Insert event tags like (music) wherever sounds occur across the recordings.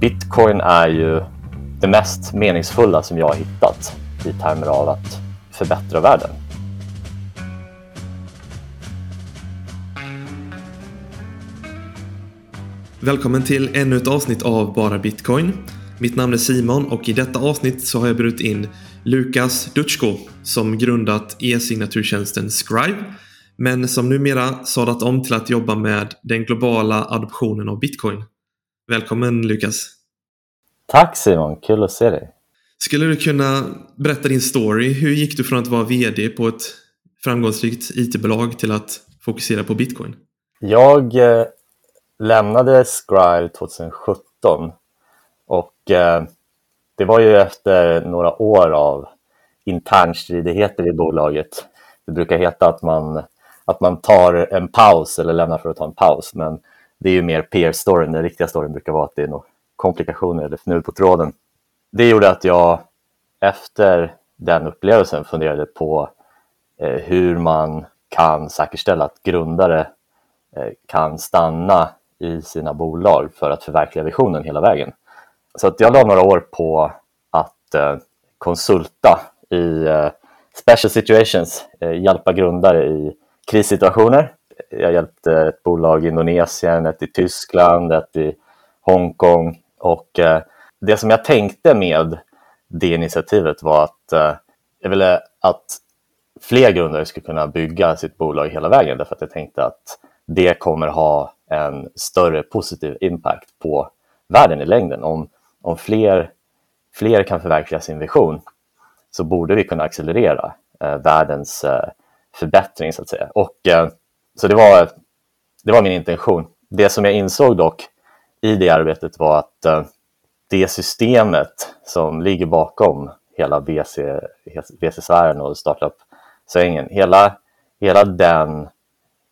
Bitcoin är ju det mest meningsfulla som jag har hittat i termer av att förbättra världen. Välkommen till ännu ett avsnitt av Bara Bitcoin. Mitt namn är Simon och i detta avsnitt så har jag bjudit in Lukas Dutschko som grundat e-signaturtjänsten Scribe men som numera sadlat om till att jobba med den globala adoptionen av bitcoin. Välkommen Lukas! Tack Simon, kul att se dig! Skulle du kunna berätta din story? Hur gick du från att vara VD på ett framgångsrikt IT-bolag till att fokusera på bitcoin? Jag eh, lämnade Scribe 2017 och eh, det var ju efter några år av internstridigheter i bolaget. Det brukar heta att man, att man tar en paus eller lämnar för att ta en paus, men det är ju mer PR-storyn. Den riktiga storyn brukar vara att det är några komplikationer eller fnul på tråden. Det gjorde att jag efter den upplevelsen funderade på eh, hur man kan säkerställa att grundare eh, kan stanna i sina bolag för att förverkliga visionen hela vägen. Så att jag la några år på att eh, konsulta i eh, special situations, eh, hjälpa grundare i krissituationer. Jag hjälpte ett bolag i Indonesien, ett i Tyskland, ett i Hongkong och eh, det som jag tänkte med det initiativet var att eh, jag ville att fler grundare skulle kunna bygga sitt bolag hela vägen därför att jag tänkte att det kommer ha en större positiv impact på världen i längden. Om, om fler, fler kan förverkliga sin vision så borde vi kunna accelerera eh, världens eh, förbättring så att säga. Och, eh, så det var, det var min intention. Det som jag insåg dock i det arbetet var att eh, det systemet som ligger bakom hela VC, VC-sfären och startup-svängen, hela, hela, den,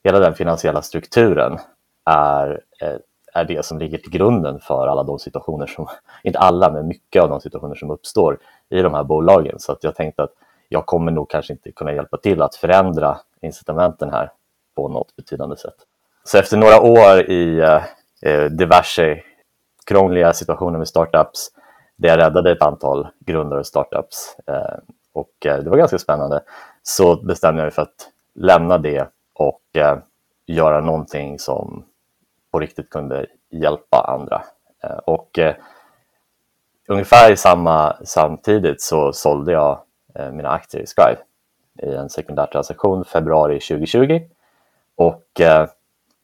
hela den finansiella strukturen är, eh, är det som ligger till grunden för alla de situationer som, inte alla, men mycket av de situationer som uppstår i de här bolagen. Så att jag tänkte att jag kommer nog kanske inte kunna hjälpa till att förändra incitamenten här på något betydande sätt. Så efter några år i eh, eh, diverse krångliga situationer med startups där jag räddade ett antal grundare och startups eh, och eh, det var ganska spännande så bestämde jag mig för att lämna det och eh, göra någonting som på riktigt kunde hjälpa andra. Eh, och eh, ungefär samma, samtidigt så sålde jag eh, mina aktier i Scribe i en sekundär transaktion februari 2020. Och eh,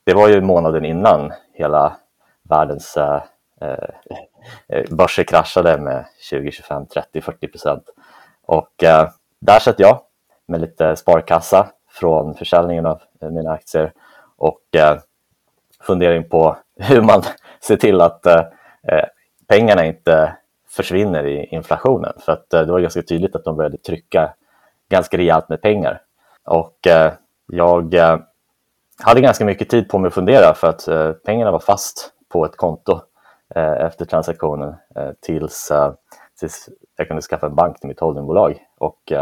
det var ju månaden innan hela världens eh, eh, börser kraschade med 20, 25, 30, 40 procent. Och där satt jag med lite sparkassa från försäljningen av mina aktier och fundering på (laughs) hur man ser till att eh, eh, pengarna inte försvinner i inflationen. För att eh, det var ganska tydligt att de började trycka ganska rejält med pengar. Och eh, jag eh, hade ganska mycket tid på mig att fundera för att eh, pengarna var fast på ett konto eh, efter transaktionen eh, tills, eh, tills jag kunde skaffa en bank till mitt holdingbolag. Och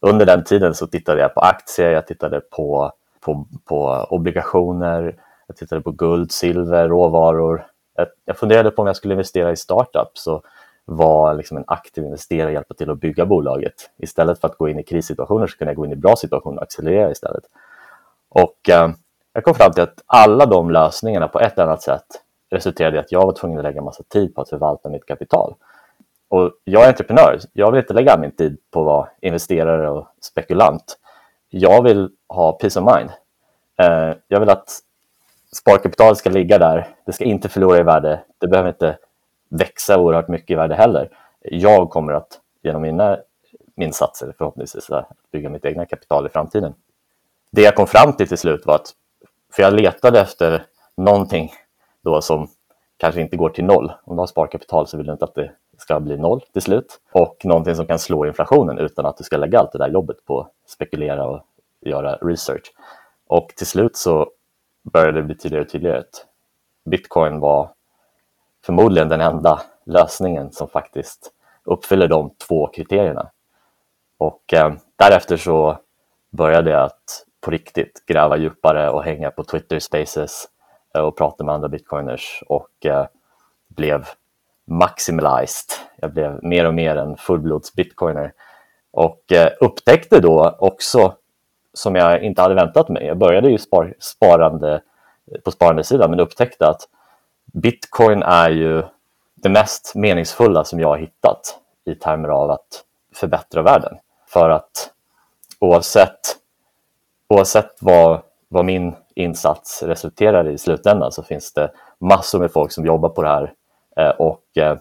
under den tiden så tittade jag på aktier, jag tittade på, på, på obligationer, jag tittade på guld, silver, råvaror. Jag funderade på om jag skulle investera i startups och vara liksom en aktiv investerare och hjälpa till att bygga bolaget. Istället för att gå in i krissituationer så kunde jag gå in i bra situationer och accelerera istället. Och eh, jag kom fram till att alla de lösningarna på ett eller annat sätt resulterade i att jag var tvungen att lägga massa tid på att förvalta mitt kapital. Och jag är entreprenör, jag vill inte lägga min tid på att vara investerare och spekulant. Jag vill ha peace of mind. Eh, jag vill att sparkapitalet ska ligga där. Det ska inte förlora i värde. Det behöver inte växa oerhört mycket i värde heller. Jag kommer att genom mina insatser förhoppningsvis bygga mitt egna kapital i framtiden. Det jag kom fram till till slut var att, för jag letade efter någonting då som kanske inte går till noll. Om du har sparkapital så vill du inte att det ska bli noll till slut. Och någonting som kan slå inflationen utan att du ska lägga allt det där jobbet på att spekulera och göra research. Och till slut så började det bli tydligare och tydligare att bitcoin var förmodligen den enda lösningen som faktiskt uppfyller de två kriterierna. Och eh, därefter så började jag att på riktigt gräva djupare och hänga på Twitter Spaces eh, och prata med andra bitcoiners och eh, blev maximalized. Jag blev mer och mer en fullblods bitcoiner och eh, upptäckte då också, som jag inte hade väntat mig, jag började ju spar, sparande eh, på sparandesidan men upptäckte att bitcoin är ju det mest meningsfulla som jag har hittat i termer av att förbättra världen. För att oavsett, oavsett vad, vad min insats resulterar i i slutändan så finns det massor med folk som jobbar på det här eh, och eh,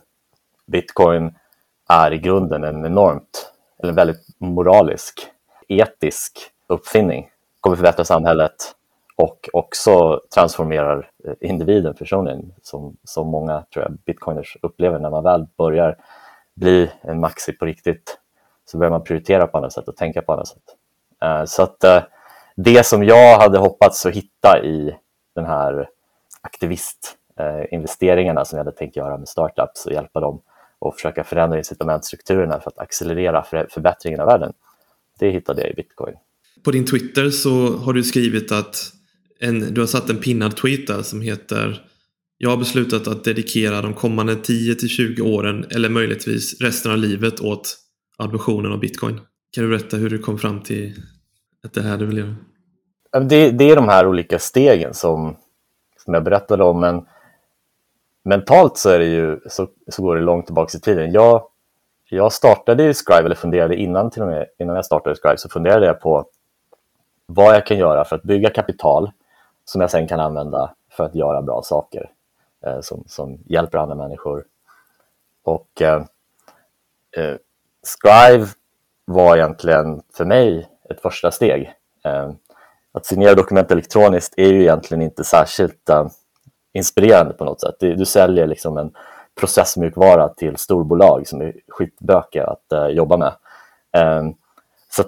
bitcoin är i grunden en enormt, eller en väldigt moralisk, etisk uppfinning. Kommer förbättra samhället och också transformerar eh, individen personligen som, som många tror jag bitcoiners upplever när man väl börjar bli en maxi på riktigt så börjar man prioritera på andra sätt och tänka på andra sätt. Eh, så att eh, det som jag hade hoppats att hitta i den här aktivistinvesteringarna som jag hade tänkt göra med startups och hjälpa dem och försöka förändra incitamentstrukturerna för att accelerera förbättringen av världen. Det hittade jag i bitcoin. På din Twitter så har du skrivit att en, du har satt en pinnad tweet där som heter Jag har beslutat att dedikera de kommande 10 till 20 åren eller möjligtvis resten av livet åt adoptionen av bitcoin. Kan du berätta hur du kom fram till att det här du vill göra? Det, det är de här olika stegen som, som jag berättade om, men mentalt så, är det ju, så, så går det långt tillbaka i tiden. Jag, jag startade i Scribe, eller funderade innan till och med, innan jag startade Scribe, så funderade jag på vad jag kan göra för att bygga kapital som jag sen kan använda för att göra bra saker eh, som, som hjälper andra människor. Och eh, eh, Scribe var egentligen för mig ett första steg. Eh, att signera dokument elektroniskt är ju egentligen inte särskilt eh, inspirerande på något sätt. Du, du säljer liksom en processmjukvara till storbolag som är skitbökiga att eh, jobba med. Eh, så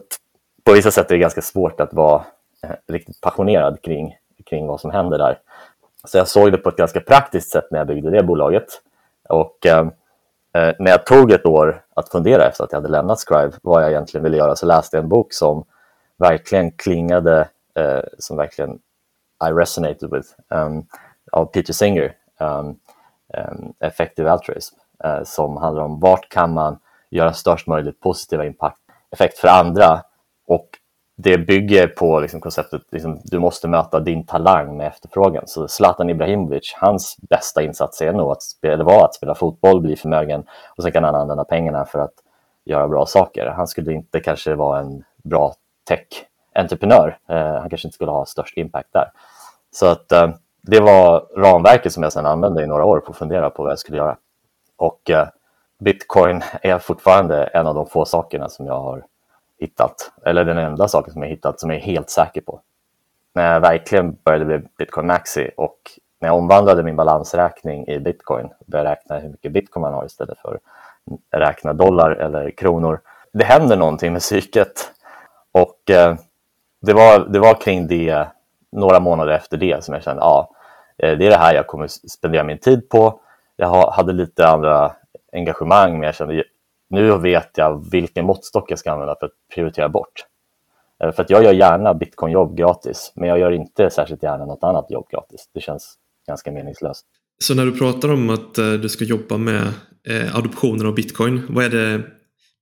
på vissa sätt är det ganska svårt att vara riktigt passionerad kring, kring vad som händer där. Så jag såg det på ett ganska praktiskt sätt när jag byggde det bolaget. Och Eh, när jag tog ett år att fundera efter att jag hade lämnat Scribe vad jag egentligen ville göra så läste jag en bok som verkligen klingade eh, som verkligen I resonated with um, av Peter Singer, um, um, Effective Altruism, uh, som handlar om vart kan man göra störst möjligt positiva impact, effekt för andra och det bygger på liksom, konceptet liksom, du måste möta din talang med efterfrågan. Så Zlatan Ibrahimovic, hans bästa insats är nog att spela, var att spela fotboll, bli förmögen och sen kan han använda pengarna för att göra bra saker. Han skulle inte kanske vara en bra tech entreprenör. Eh, han kanske inte skulle ha störst impact där. Så att eh, det var ramverket som jag sedan använde i några år på att fundera på vad jag skulle göra. Och eh, bitcoin är fortfarande en av de få sakerna som jag har hittat, eller den enda saken som jag hittat som jag är helt säker på. När jag verkligen började bli bitcoin maxi och när jag omvandlade min balansräkning i bitcoin, började räkna hur mycket bitcoin man har istället för att räkna dollar eller kronor. Det händer någonting med psyket och eh, det var, det var kring det, några månader efter det, som jag kände ja, eh, det är det här jag kommer spendera min tid på. Jag hade lite andra engagemang, men jag kände nu vet jag vilken måttstock jag ska använda för att prioritera bort. Eh, för att jag gör gärna bitcoinjobb gratis, men jag gör inte särskilt gärna något annat jobb gratis. Det känns ganska meningslöst. Så när du pratar om att eh, du ska jobba med adoptionen av bitcoin, vad är det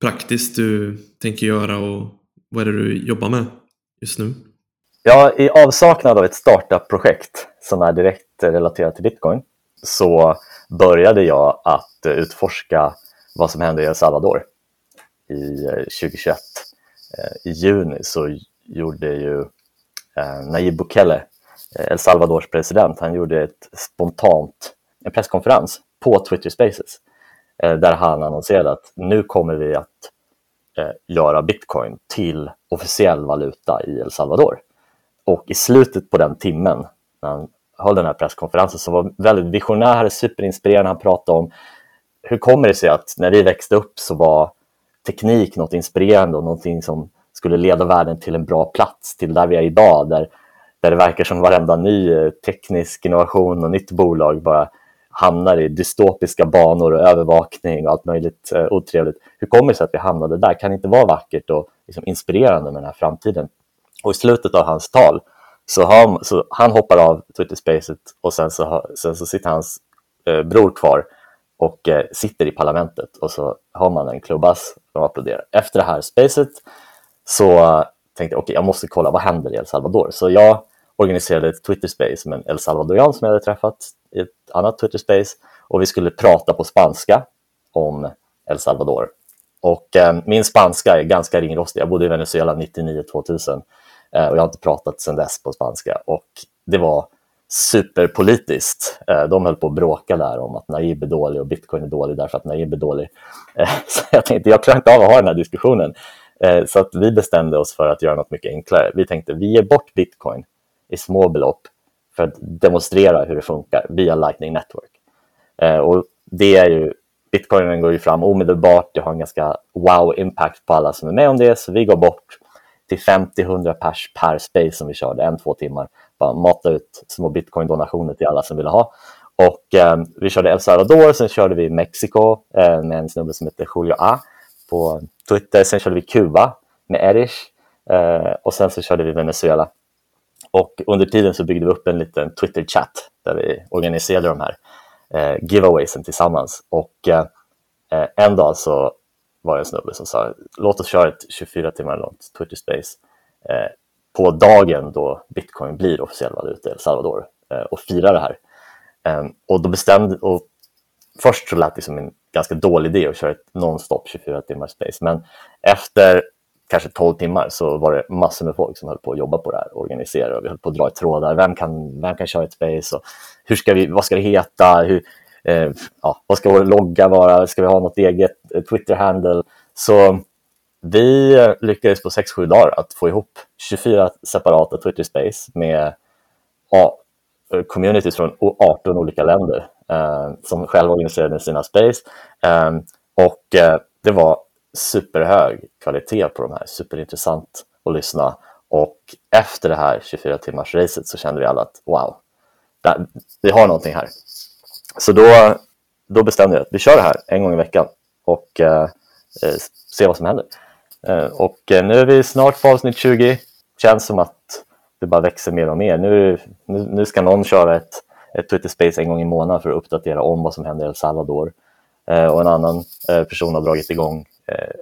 praktiskt du tänker göra och vad är det du jobbar med? just nu? Ja, i avsaknad av ett startup-projekt som är direkt relaterat till bitcoin så började jag att utforska vad som hände i El Salvador i eh, 2021. Eh, I juni så gjorde ju eh, Nayib Bukele, El Salvadors president, han gjorde ett spontant, en presskonferens på Twitter Spaces där han annonserade att nu kommer vi att göra bitcoin till officiell valuta i El Salvador. Och i slutet på den timmen, när han höll den här presskonferensen, som var väldigt visionär, superinspirerande, han pratade om hur kommer det sig att när vi växte upp så var teknik något inspirerande och någonting som skulle leda världen till en bra plats, till där vi är idag, där, där det verkar som varenda ny eh, teknisk innovation och nytt bolag bara hamnar i dystopiska banor och övervakning och allt möjligt eh, otrevligt. Hur kommer det sig att vi hamnade där? Kan det inte vara vackert och liksom inspirerande med den här framtiden? Och i slutet av hans tal så, han, så han hoppar av Twitter Spacet och sen så, sen så sitter hans eh, bror kvar och eh, sitter i parlamentet och så har man en klubbas och applåderar. Efter det här spacet så tänkte jag okej, okay, jag måste kolla vad händer i El Salvador. Så jag organiserade ett Twitter-space med en El Salvadorian som jag hade träffat i ett annat Twitter-space och vi skulle prata på spanska om El Salvador. Och eh, min spanska är ganska ringrostig. Jag bodde i Venezuela 99-2000 eh, och jag har inte pratat sedan dess på spanska. Och det var superpolitiskt. Eh, de höll på att bråka där om att Naib är dålig och bitcoin är dålig därför att Naib är dålig. Eh, (laughs) så jag tänkte, jag klarar inte av att ha den här diskussionen. Eh, så att vi bestämde oss för att göra något mycket enklare. Vi tänkte, vi ger bort bitcoin i små belopp för att demonstrera hur det funkar via Lightning Network. Och det är ju, bitcoinen går ju fram omedelbart, det har en ganska wow impact på alla som är med om det, så vi går bort till 50-100 pers per space som vi körde, en, två timmar bara mata ut små bitcoin-donationer till alla som ville ha. Och eh, vi körde El Salvador, sen körde vi Mexiko eh, med en snubbe som heter Julio A på Twitter. Sen körde vi Kuba med Erich eh, och sen så körde vi Venezuela. Och under tiden så byggde vi upp en liten Twitter-chatt där vi organiserade de här eh, giveawaysen tillsammans. Och eh, en dag så var det en snubbe som sa låt oss köra ett 24 timmar långt Twitter Space eh, på dagen då bitcoin blir officiell valuta i El Salvador eh, och fira det här. Ehm, och då bestämde, och först så lät det som en ganska dålig idé att köra ett nonstop 24 timmar space, men efter kanske 12 timmar så var det massor med folk som höll på att jobba på det här, organisera och vi höll på att dra i trådar. Vem kan, vem kan köra ett space? Och hur ska vi, vad ska det heta? Hur, eh, ja, vad ska vår logga vara? Ska vi ha något eget eh, Twitter-handle? Så vi lyckades på 6-7 dagar att få ihop 24 separata Twitter Space med ja, communities från 18 olika länder eh, som själva organiserade sina space. Eh, och eh, det var superhög kvalitet på de här, superintressant att lyssna. Och efter det här 24 timmars racet så kände vi alla att wow, vi har någonting här. Så då, då bestämde jag att vi kör det här en gång i veckan och eh, eh se vad som händer. Eh, och eh, nu är vi snart på avsnitt 20. Känns som att det bara växer mer och mer. Nu, nu, nu ska någon köra ett, ett Twitter Space en gång i månaden för att uppdatera om vad som händer i El Salvador. Eh, och en annan person har dragit igång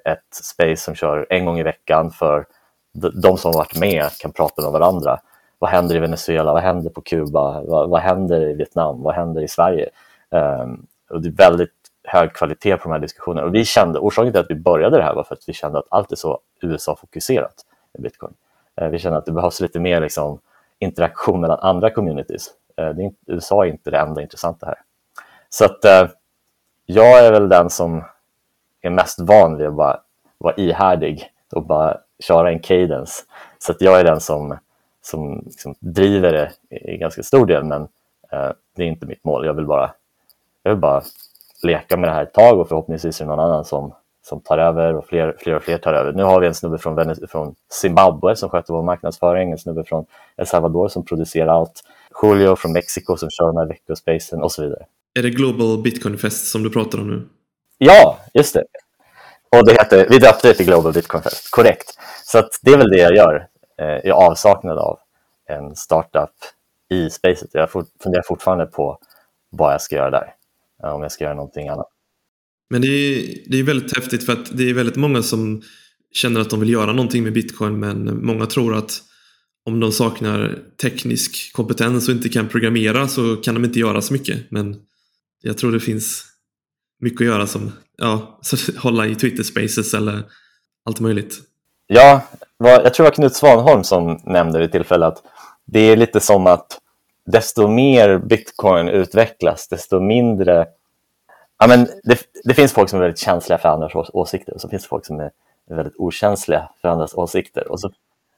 ett space som kör en gång i veckan för de som har varit med kan prata med varandra. Vad händer i Venezuela? Vad händer på Kuba? Vad, vad händer i Vietnam? Vad händer i Sverige? Um, och det är väldigt hög kvalitet på de här diskussionerna. Och vi kände, orsaken till att vi började det här var för att vi kände att allt är så USA-fokuserat i bitcoin. Eh, vi kände att det behövs lite mer liksom, interaktion mellan andra communities. Eh, det är inte, USA är inte det enda intressanta här. Så att eh, jag är väl den som är mest van vid att bara vara ihärdig och bara köra en cadence. Så att jag är den som, som liksom driver det i ganska stor del, men eh, det är inte mitt mål. Jag vill bara, jag vill bara leka med det här ett tag och förhoppningsvis är det någon annan som, som tar över och fler, fler och fler tar över. Nu har vi en snubbe från, från Zimbabwe som sköter vår marknadsföring, en snubbe från El Salvador som producerar allt, Julio från Mexiko som kör de här veckospacen och så vidare. Är det Global Bitcoin Fest som du pratar om nu? Ja, just det. Och det heter, vi döpte det till Global Bitcoin Fest, korrekt. Så det är väl det jag gör eh, i avsaknad av en startup i spacet. Jag funderar fortfarande på vad jag ska göra där om jag ska göra någonting annat. Men det är, det är väldigt häftigt för att det är väldigt många som känner att de vill göra någonting med bitcoin men många tror att om de saknar teknisk kompetens och inte kan programmera så kan de inte göra så mycket. Men jag tror det finns mycket att göra som ja, (laughs) hålla i Twitter spaces eller allt möjligt. Ja, jag tror det var Knut Svanholm som nämnde vid tillfälle att det är lite som att desto mer bitcoin utvecklas, desto mindre... Ja, men det, det finns folk som är väldigt känsliga för andras åsikter och så finns det folk som är väldigt okänsliga för andras åsikter. Och så,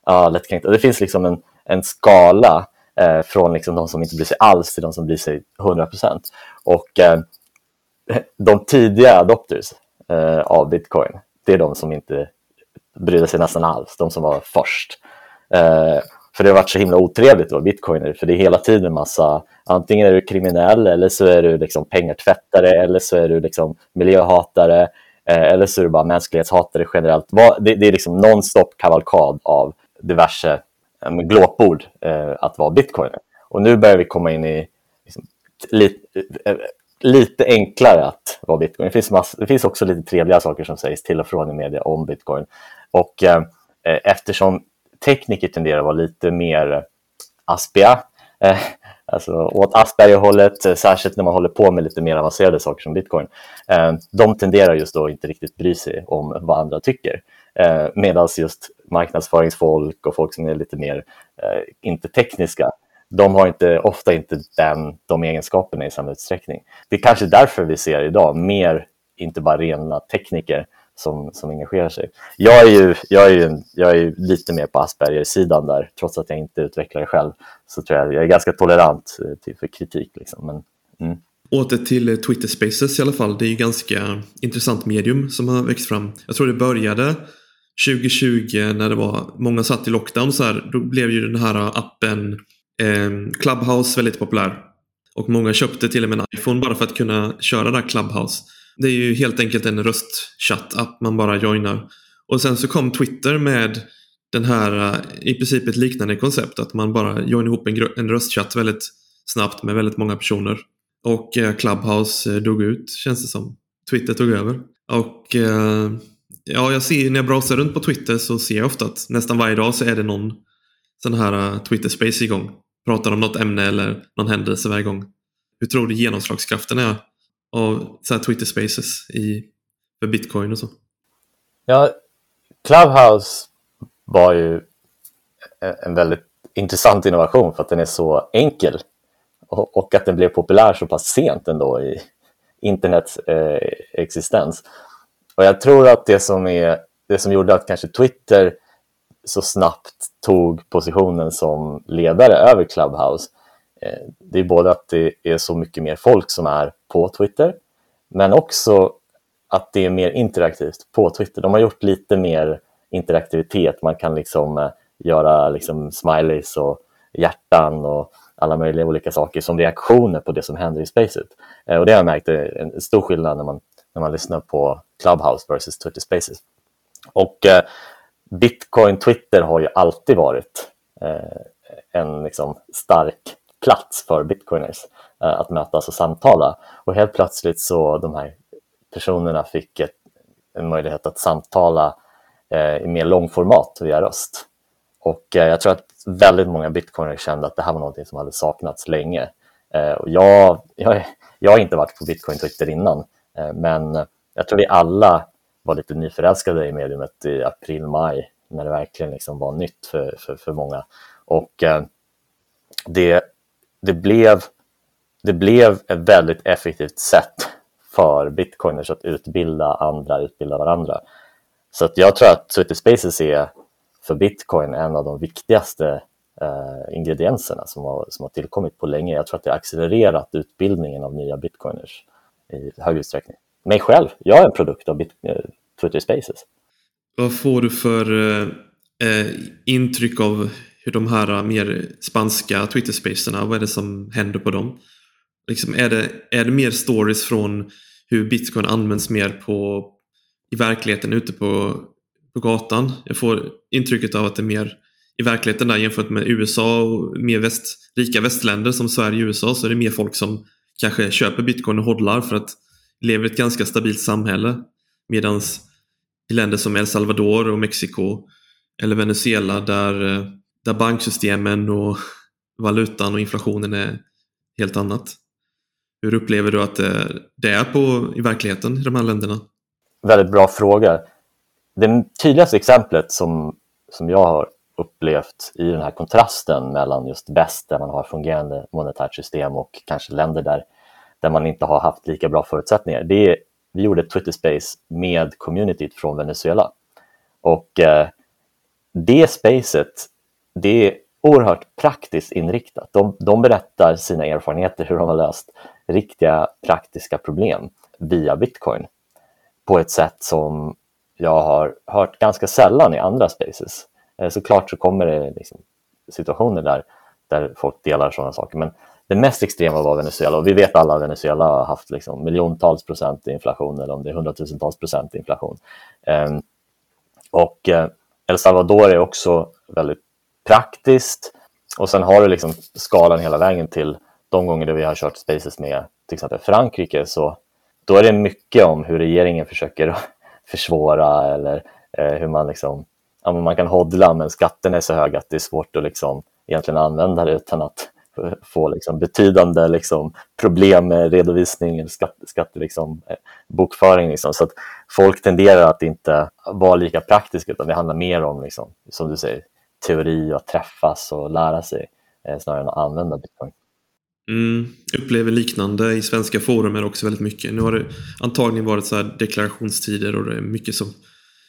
ja, lättkränkt. Och det finns liksom en, en skala eh, från liksom de som inte bryr sig alls till de som bryr sig 100 procent. Och eh, de tidiga adopters eh, av bitcoin, det är de som inte brydde sig nästan alls, de som var först. Eh, för det har varit så himla otrevligt att vara bitcoiner, för det är hela tiden massa, antingen är du kriminell eller så är du liksom pengatvättare eller så är du liksom miljöhatare eh, eller så är du bara mänsklighetshatare generellt. Det, det är liksom nonstop kavalkad av diverse eh, glåpord eh, att vara bitcoiner. Och nu börjar vi komma in i liksom, lite, eh, lite enklare att vara bitcoin. Det finns, mass, det finns också lite trevliga saker som sägs till och från i media om bitcoin. Och eh, eh eftersom tekniker tenderar att vara lite mer eh, aspiga, eh, alltså åt Asperger-hållet, eh, särskilt när man håller på med lite mer avancerade saker som bitcoin, eh, de tenderar just då inte riktigt bry sig om vad andra tycker. Eh, Medan just marknadsföringsfolk och folk som är lite mer, eh, inte tekniska, de har inte, ofta inte den, de egenskaperna i samma utsträckning. Det är kanske därför vi ser idag mer, inte bara rena tekniker som, som engagerar sig. Jag är ju, jag är ju, jag är ju lite mer på Asperger-sidan där, trots att jag inte utvecklar det själv. Så tror jag jag är ganska tolerant eh, till, för kritik. Liksom. Men, mm. Åter till eh, Twitter Spaces i alla fall. Det är ju ganska intressant medium som har växt fram. Jag tror det började 2020 när det var många satt i lockdown så här, då blev ju den här appen eh, Clubhouse väldigt populär. Och många köpte till och med en iPhone bara för att kunna köra där Clubhouse. Det är ju helt enkelt en röstchatt-app man bara joinar. Och sen så kom Twitter med den här, eh, i princip ett liknande koncept, att man bara joinar ihop en, en röstchatt väldigt snabbt med väldigt många personer. Och eh, Clubhouse eh, dog ut, känns det som. Twitter tog över. Och eh, ja, jag ser, när jag browsar runt på Twitter så ser jag ofta att nästan varje dag så är det någon sån här eh, Twitter Space igång. Pratar om något ämne eller någon händelse varje gång. Hur tror du genomslagskraften är av så Twitter Spaces i, för bitcoin och så? Ja, Clubhouse var ju e- en väldigt intressant innovation för att den är så enkel och att den blev populär så pass sent ändå i internets eh, existens. Och jag tror att det som, är, det som gjorde att kanske Twitter så snabbt tog positionen som ledare över Clubhouse Eh, det är både att det är så mycket mer folk som är på Twitter, men också att det är mer interaktivt på Twitter. De har gjort lite mer interaktivitet. Man kan liksom eh, göra liksom smileys och hjärtan och alla möjliga olika saker som reaktioner på det som händer i spacet. Eh, och det har jag märkt är en stor skillnad när man, när man lyssnar på Clubhouse versus Twitter Spaces. Och Bitcoin Twitter har ju alltid varit en liksom stark plats för bitcoiners eh, att mötas alltså och samtala. Och helt plötsligt så de här personerna fick ett, en möjlighet att samtala eh, i mer långformat via röst. Och eh, jag tror att väldigt många bitcoiners kände att det här var något som hade saknats länge. Eh, och jag, jag, jag har inte varit på bitcoin Twitter innan, eh, men jag tror vi alla var lite nyförälskade i mediumet i april, maj när det verkligen liksom var nytt för, för, för många. Och det det blev, det blev ett väldigt effektivt sätt för bitcoiners att utbilda andra, utbilda varandra. Så att jag tror att Twitter Spaces är för bitcoin en av de viktigaste eh, ingredienserna som har, som har tillkommit på länge. Jag tror att det har accelererat utbildningen av nya bitcoiners i hög utsträckning. Mig själv, jag är en produkt av Bit eh, Twitter Spaces. Vad får du för eh, eh intryck av hur de här eh, mer spanska Twitter-spacerna, vad är det som händer på dem? Liksom, är, det, är det mer stories från hur bitcoin används mer på, i verkligheten ute på, på gatan? Jag får intrycket av att det är mer i verkligheten där jämfört med USA och mer väst, rika västländer som Sverige och USA så är det mer folk som kanske köper bitcoin och hodlar för att leva i ett ganska stabilt samhälle. Medan i länder som El Salvador och Mexiko eller Venezuela där eh, där banksystemen och valutan och inflationen är helt annat. Hur upplever du att eh, det är på, i verkligheten i de här länderna? Väldigt bra fråga. Det tydligaste exemplet som, som jag har upplevt i den här kontrasten mellan just väst där man har fungerande monetärt system och kanske länder där, där man inte har haft lika bra förutsättningar. Det är, vi gjorde ett Twitter Space med communityt från Venezuela. Och eh, det spacet det är oerhört praktiskt inriktat. De, de berättar sina erfarenheter, hur de har löst riktiga praktiska problem via bitcoin på ett sätt som jag har hört ganska sällan i andra spaces. Eh, såklart så kommer det liksom situationer där, där folk delar sådana saker, men det mest extrema var Venezuela och vi vet alla att Venezuela har haft liksom miljontals procent inflation eller om det är hundratusentals procent inflation. Ehm, och eh, El Salvador är också väldigt praktiskt och sen har du liksom skalan hela vägen till de gånger då vi har kört spaces med till exempel Frankrike så då är det mycket om hur regeringen försöker (laughs) försvåra eller eh, hur man liksom, ja, man kan hodla men skatterna är så höga att det är svårt att liksom egentligen använda det utan att (laughs) få liksom betydande liksom problem med redovisning, skatt, skatt, liksom, eh, bokföring. Liksom. Så att folk tenderar att inte vara lika praktiska utan det handlar mer om, liksom, som du säger, teori och att träffas och lära sig eh, snarare än att använda bitcoin. Mm, upplever liknande i svenska forum också väldigt mycket. Nu har det antagligen varit så deklarationstider och det är mycket, som,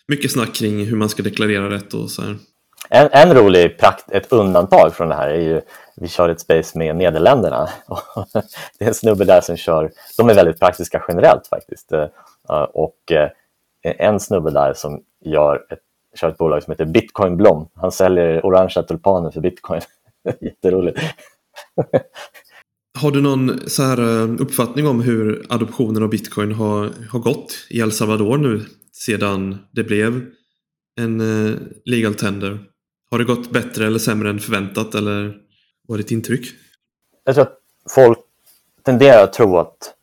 mycket snack kring hur man ska deklarera rätt och så här. En, en rolig prakt, ett undantag från det här är ju, vi kör ett space med Nederländerna. (laughs) det är en snubbe där som kör, de är väldigt praktiska generellt faktiskt. Eh, och eh, en snubbe där som gör ett, kör ett bolag som heter Bitcoin Blom. Han säljer orangea tulpaner för bitcoin. (laughs) Jätteroligt. Har du någon så här eh, uppfattning om hur adoptionen av bitcoin har, har gått i El Salvador nu sedan det blev en legal tender? Har det gått bättre eller sämre än förväntat eller vad är ditt intryck? Jag tror att folk tenderar att tro att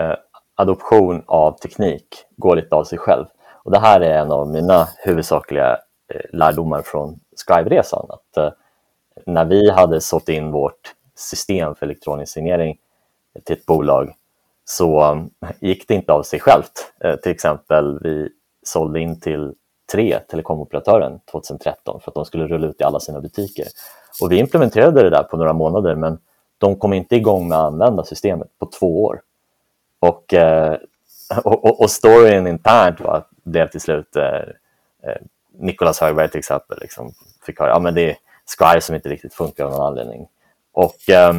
eh, adoption av teknik går lite av sig själv. Och det här är en av mina huvudsakliga eh, lärdomar från Scribe-resan. Att, eh, när vi hade sålt in vårt system för elektronisk signering till ett bolag så eh, gick det inte av sig självt. Till exempel, vi sålde in till tre, telekomoperatören, 2013 för att de skulle rulla ut i alla sina butiker. Och vi implementerade det där på några månader men de kom inte igång med att använda systemet på två år. Och, eh, (laughs) och, och, och storyn internt va, blev till slut eh, eh Nikolas Högberg till exempel liksom, fick höra att ja, det är Sky som inte riktigt funkar av någon anledning. Och eh,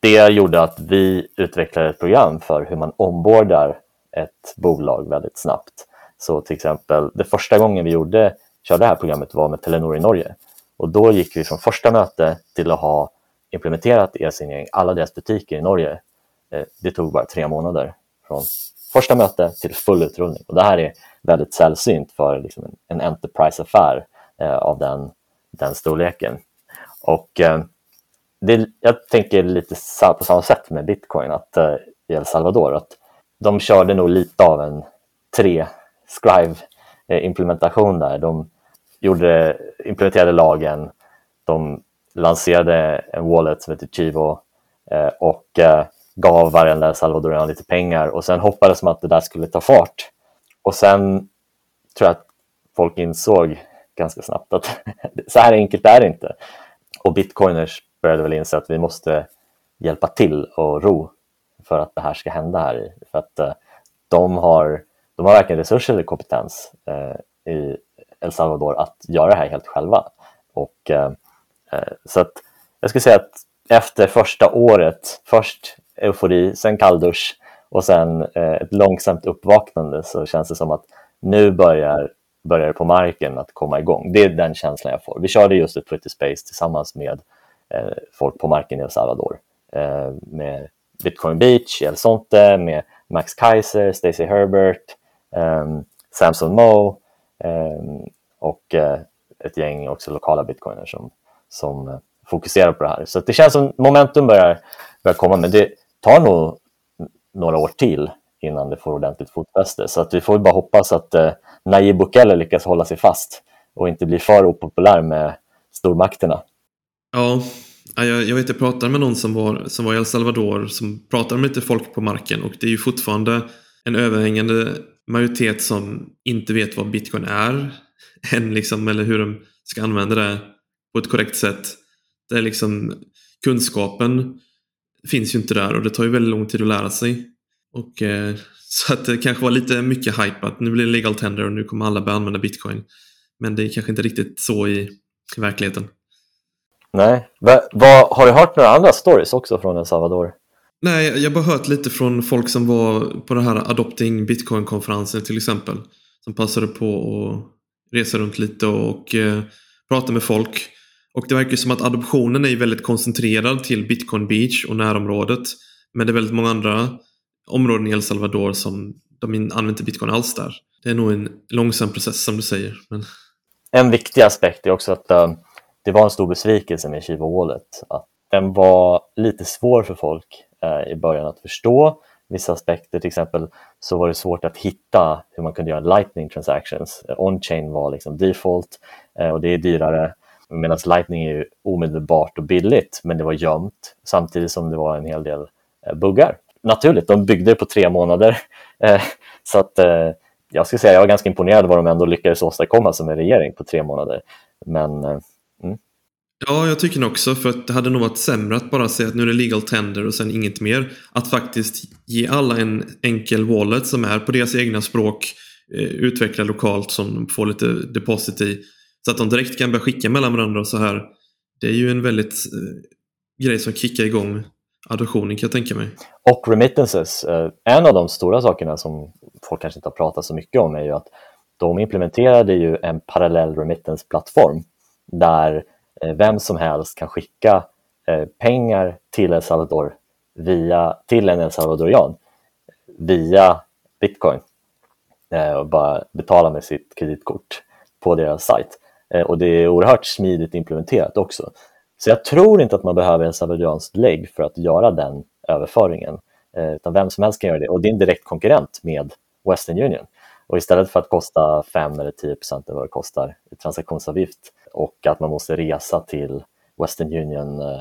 det gjorde att vi utvecklade ett program för hur man ombordar ett bolag väldigt snabbt. Så till exempel, det första gången vi gjorde, körde det här programmet var med Telenor i Norge. Och då gick vi från första möte till att ha implementerat e-signering alla deras butiker i Norge. Eh, det tog bara tre månader från första möte till full utrullning. Och det här är väldigt sällsynt för liksom en enterprise-affär eh, av den, den storleken. Och eh, det, jag tänker lite på samma sätt med bitcoin att, eh, i El Salvador. att De körde nog lite av en tre scribe eh, implementation där. De gjorde, implementerade lagen, de lanserade en wallet som heter Chivo eh, och eh, gav varenda salvadoran lite pengar och sen hoppades man att det där skulle ta fart. Och sen tror jag att folk insåg ganska snabbt att (laughs) så här enkelt är det inte. Och bitcoiners började väl inse att vi måste hjälpa till och ro för att det här ska hända här. För att eh, de har de har varken resurser eller kompetens eh, i El Salvador att göra det här helt själva. Och, eh, eh så att jag skulle säga att efter första året, först eufori, sen kalldusch och sen eh, ett långsamt uppvaknande så känns det som att nu börjar, börjar det på marken att komma igång. Det är den känslan jag får. Vi körde just ett Twitter Space tillsammans med eh, folk på marken i El Salvador eh, med Bitcoin Beach, El Sonte, med Max Kaiser, Stacey Herbert, ehm, Samson Moe ehm, och eh, ett gäng också lokala bitcoiner som, som eh, fokuserar på det här. Så det känns som momentum börjar, börjar komma, men det tar nog några år till innan det får ordentligt fotfäste. Så att vi får bara hoppas att eh, Nayib Bukele lyckas hålla sig fast och inte bli för opopulär med stormakterna. Ja, jag, jag vet jag pratade med någon som var, som var i El Salvador som pratade med lite folk på marken och det är ju fortfarande en överhängande majoritet som inte vet vad bitcoin är (laughs) än liksom, eller hur de ska använda det på ett korrekt sätt. Det är liksom kunskapen finns ju inte där och det tar ju väldigt lång tid att lära sig. Och, eh, så att det kanske var lite mycket hype att nu blir det legal tender och nu kommer alla börja använda bitcoin. Men det är kanske inte riktigt så i, verkligheten. Nej. Va, va, har du hört några andra stories också från El Salvador? Nej, jag har bara hört lite från folk som var på den här Adopting Bitcoin-konferensen till exempel. Som passade på att resa runt lite och eh, prata med folk. Och det verkar som att adoptionen är väldigt koncentrerad till Bitcoin Beach och närområdet. Men det är väldigt många andra områden i El Salvador som de använder inte bitcoin alls där. Det är nog en långsam process som du säger. Men... En viktig aspekt är också att eh, det var en stor besvikelse med Shiva Wallet. Att den var lite svår för folk eh, i början att förstå vissa aspekter. Till exempel så var det svårt att hitta hur man kunde göra lightning transactions. Eh, on-chain var liksom default och det är dyrare medan lightning är omedelbart och billigt men det var gömt samtidigt som det var en hel del eh, buggar. Naturligt, de byggde det på tre månader (laughs) eh, så att eh, jag skulle säga jag var ganska imponerad vad de ändå lyckades åstadkomma som en regering på tre månader. Men mm. Ja, jag tycker nog också. För att det hade nog varit sämre att bara säga att nu är det legal tender och sen inget mer. Att faktiskt ge alla en enkel wallet som är på deras egna språk. Eh, utveckla lokalt som de får lite deposit i. Så att de direkt kan börja skicka mellan varandra och så här. Det är ju en väldigt eh, grej som kickar igång adoptionen kan jag tänka mig. Och remittances. Eh, en av de stora sakerna som folk kanske inte har pratat så mycket om är ju att de implementerade ju en parallell remittance-plattform där Eh, vem som helst kan skicka eh, pengar till El Salvador via, till en El Salvadorian via bitcoin eh, och bara betala med sitt kreditkort på deras sajt. Eh, och det är oerhört smidigt implementerat också. Så jag tror inte att man behöver en salvadorianskt lägg för att göra den överföringen. Eh, utan vem som helst kan göra det och det är en direkt konkurrent med Western Union. Och istället för att kosta 5 eller 10 procent av vad det kostar i transaktionsavgift och att man måste resa till Western Union eh,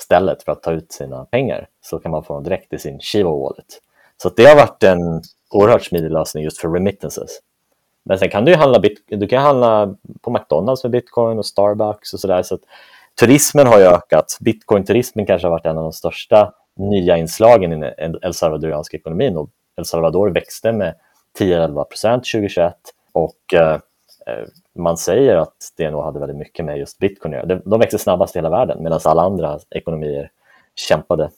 stället för att ta ut sina pengar så kan man få dem direkt i sin Shiva Wallet. Så det har varit en oerhört smidig lösning just för remittances. Men sen kan du handla, du kan handla på McDonalds med bitcoin och Starbucks och sådär. Så turismen har ju ökat. Bitcoin-turismen kanske har varit en av de största nya inslagen i den El Salvadorianska ekonomin och El Salvador växte med 10-11 procent 2021 och eh, eh, man säger att det nog hade väldigt mycket med just bitcoin att göra. De växte snabbast i hela världen medan alla andra ekonomier kämpade.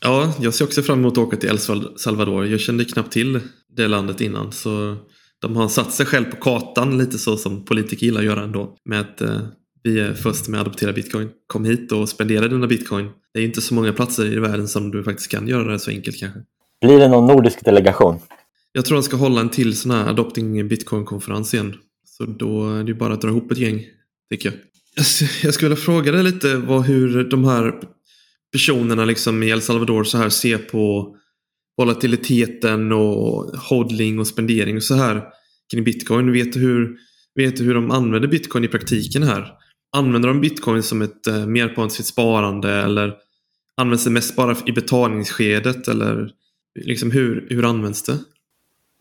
Ja, jag ser också fram emot att åka till El Salvador. Jag kände knappt till det landet innan. Så de har satt sig själv på kartan lite så som politiker gillar att göra ändå. Med att eh, vi är först med att adoptera bitcoin. Kom hit och spendera dina bitcoin. Det är inte så många platser i världen som du faktiskt kan göra det så enkelt kanske. Blir det någon nordisk delegation? Jag tror de ska hålla en till sån här Adopting Bitcoin-konferens igen. Så då är det bara att dra ihop ett gäng, tycker jag. Jag skulle vilja fråga dig lite vad, hur de här personerna liksom i El Salvador så här ser på volatiliteten och hodling och spendering och så här kring bitcoin. Vet du hur, vet du hur de använder bitcoin i praktiken här? Använder de bitcoin som ett eh, merpartsligt sparande eller används det mest bara i betalningsskedet eller liksom hur, hur används det?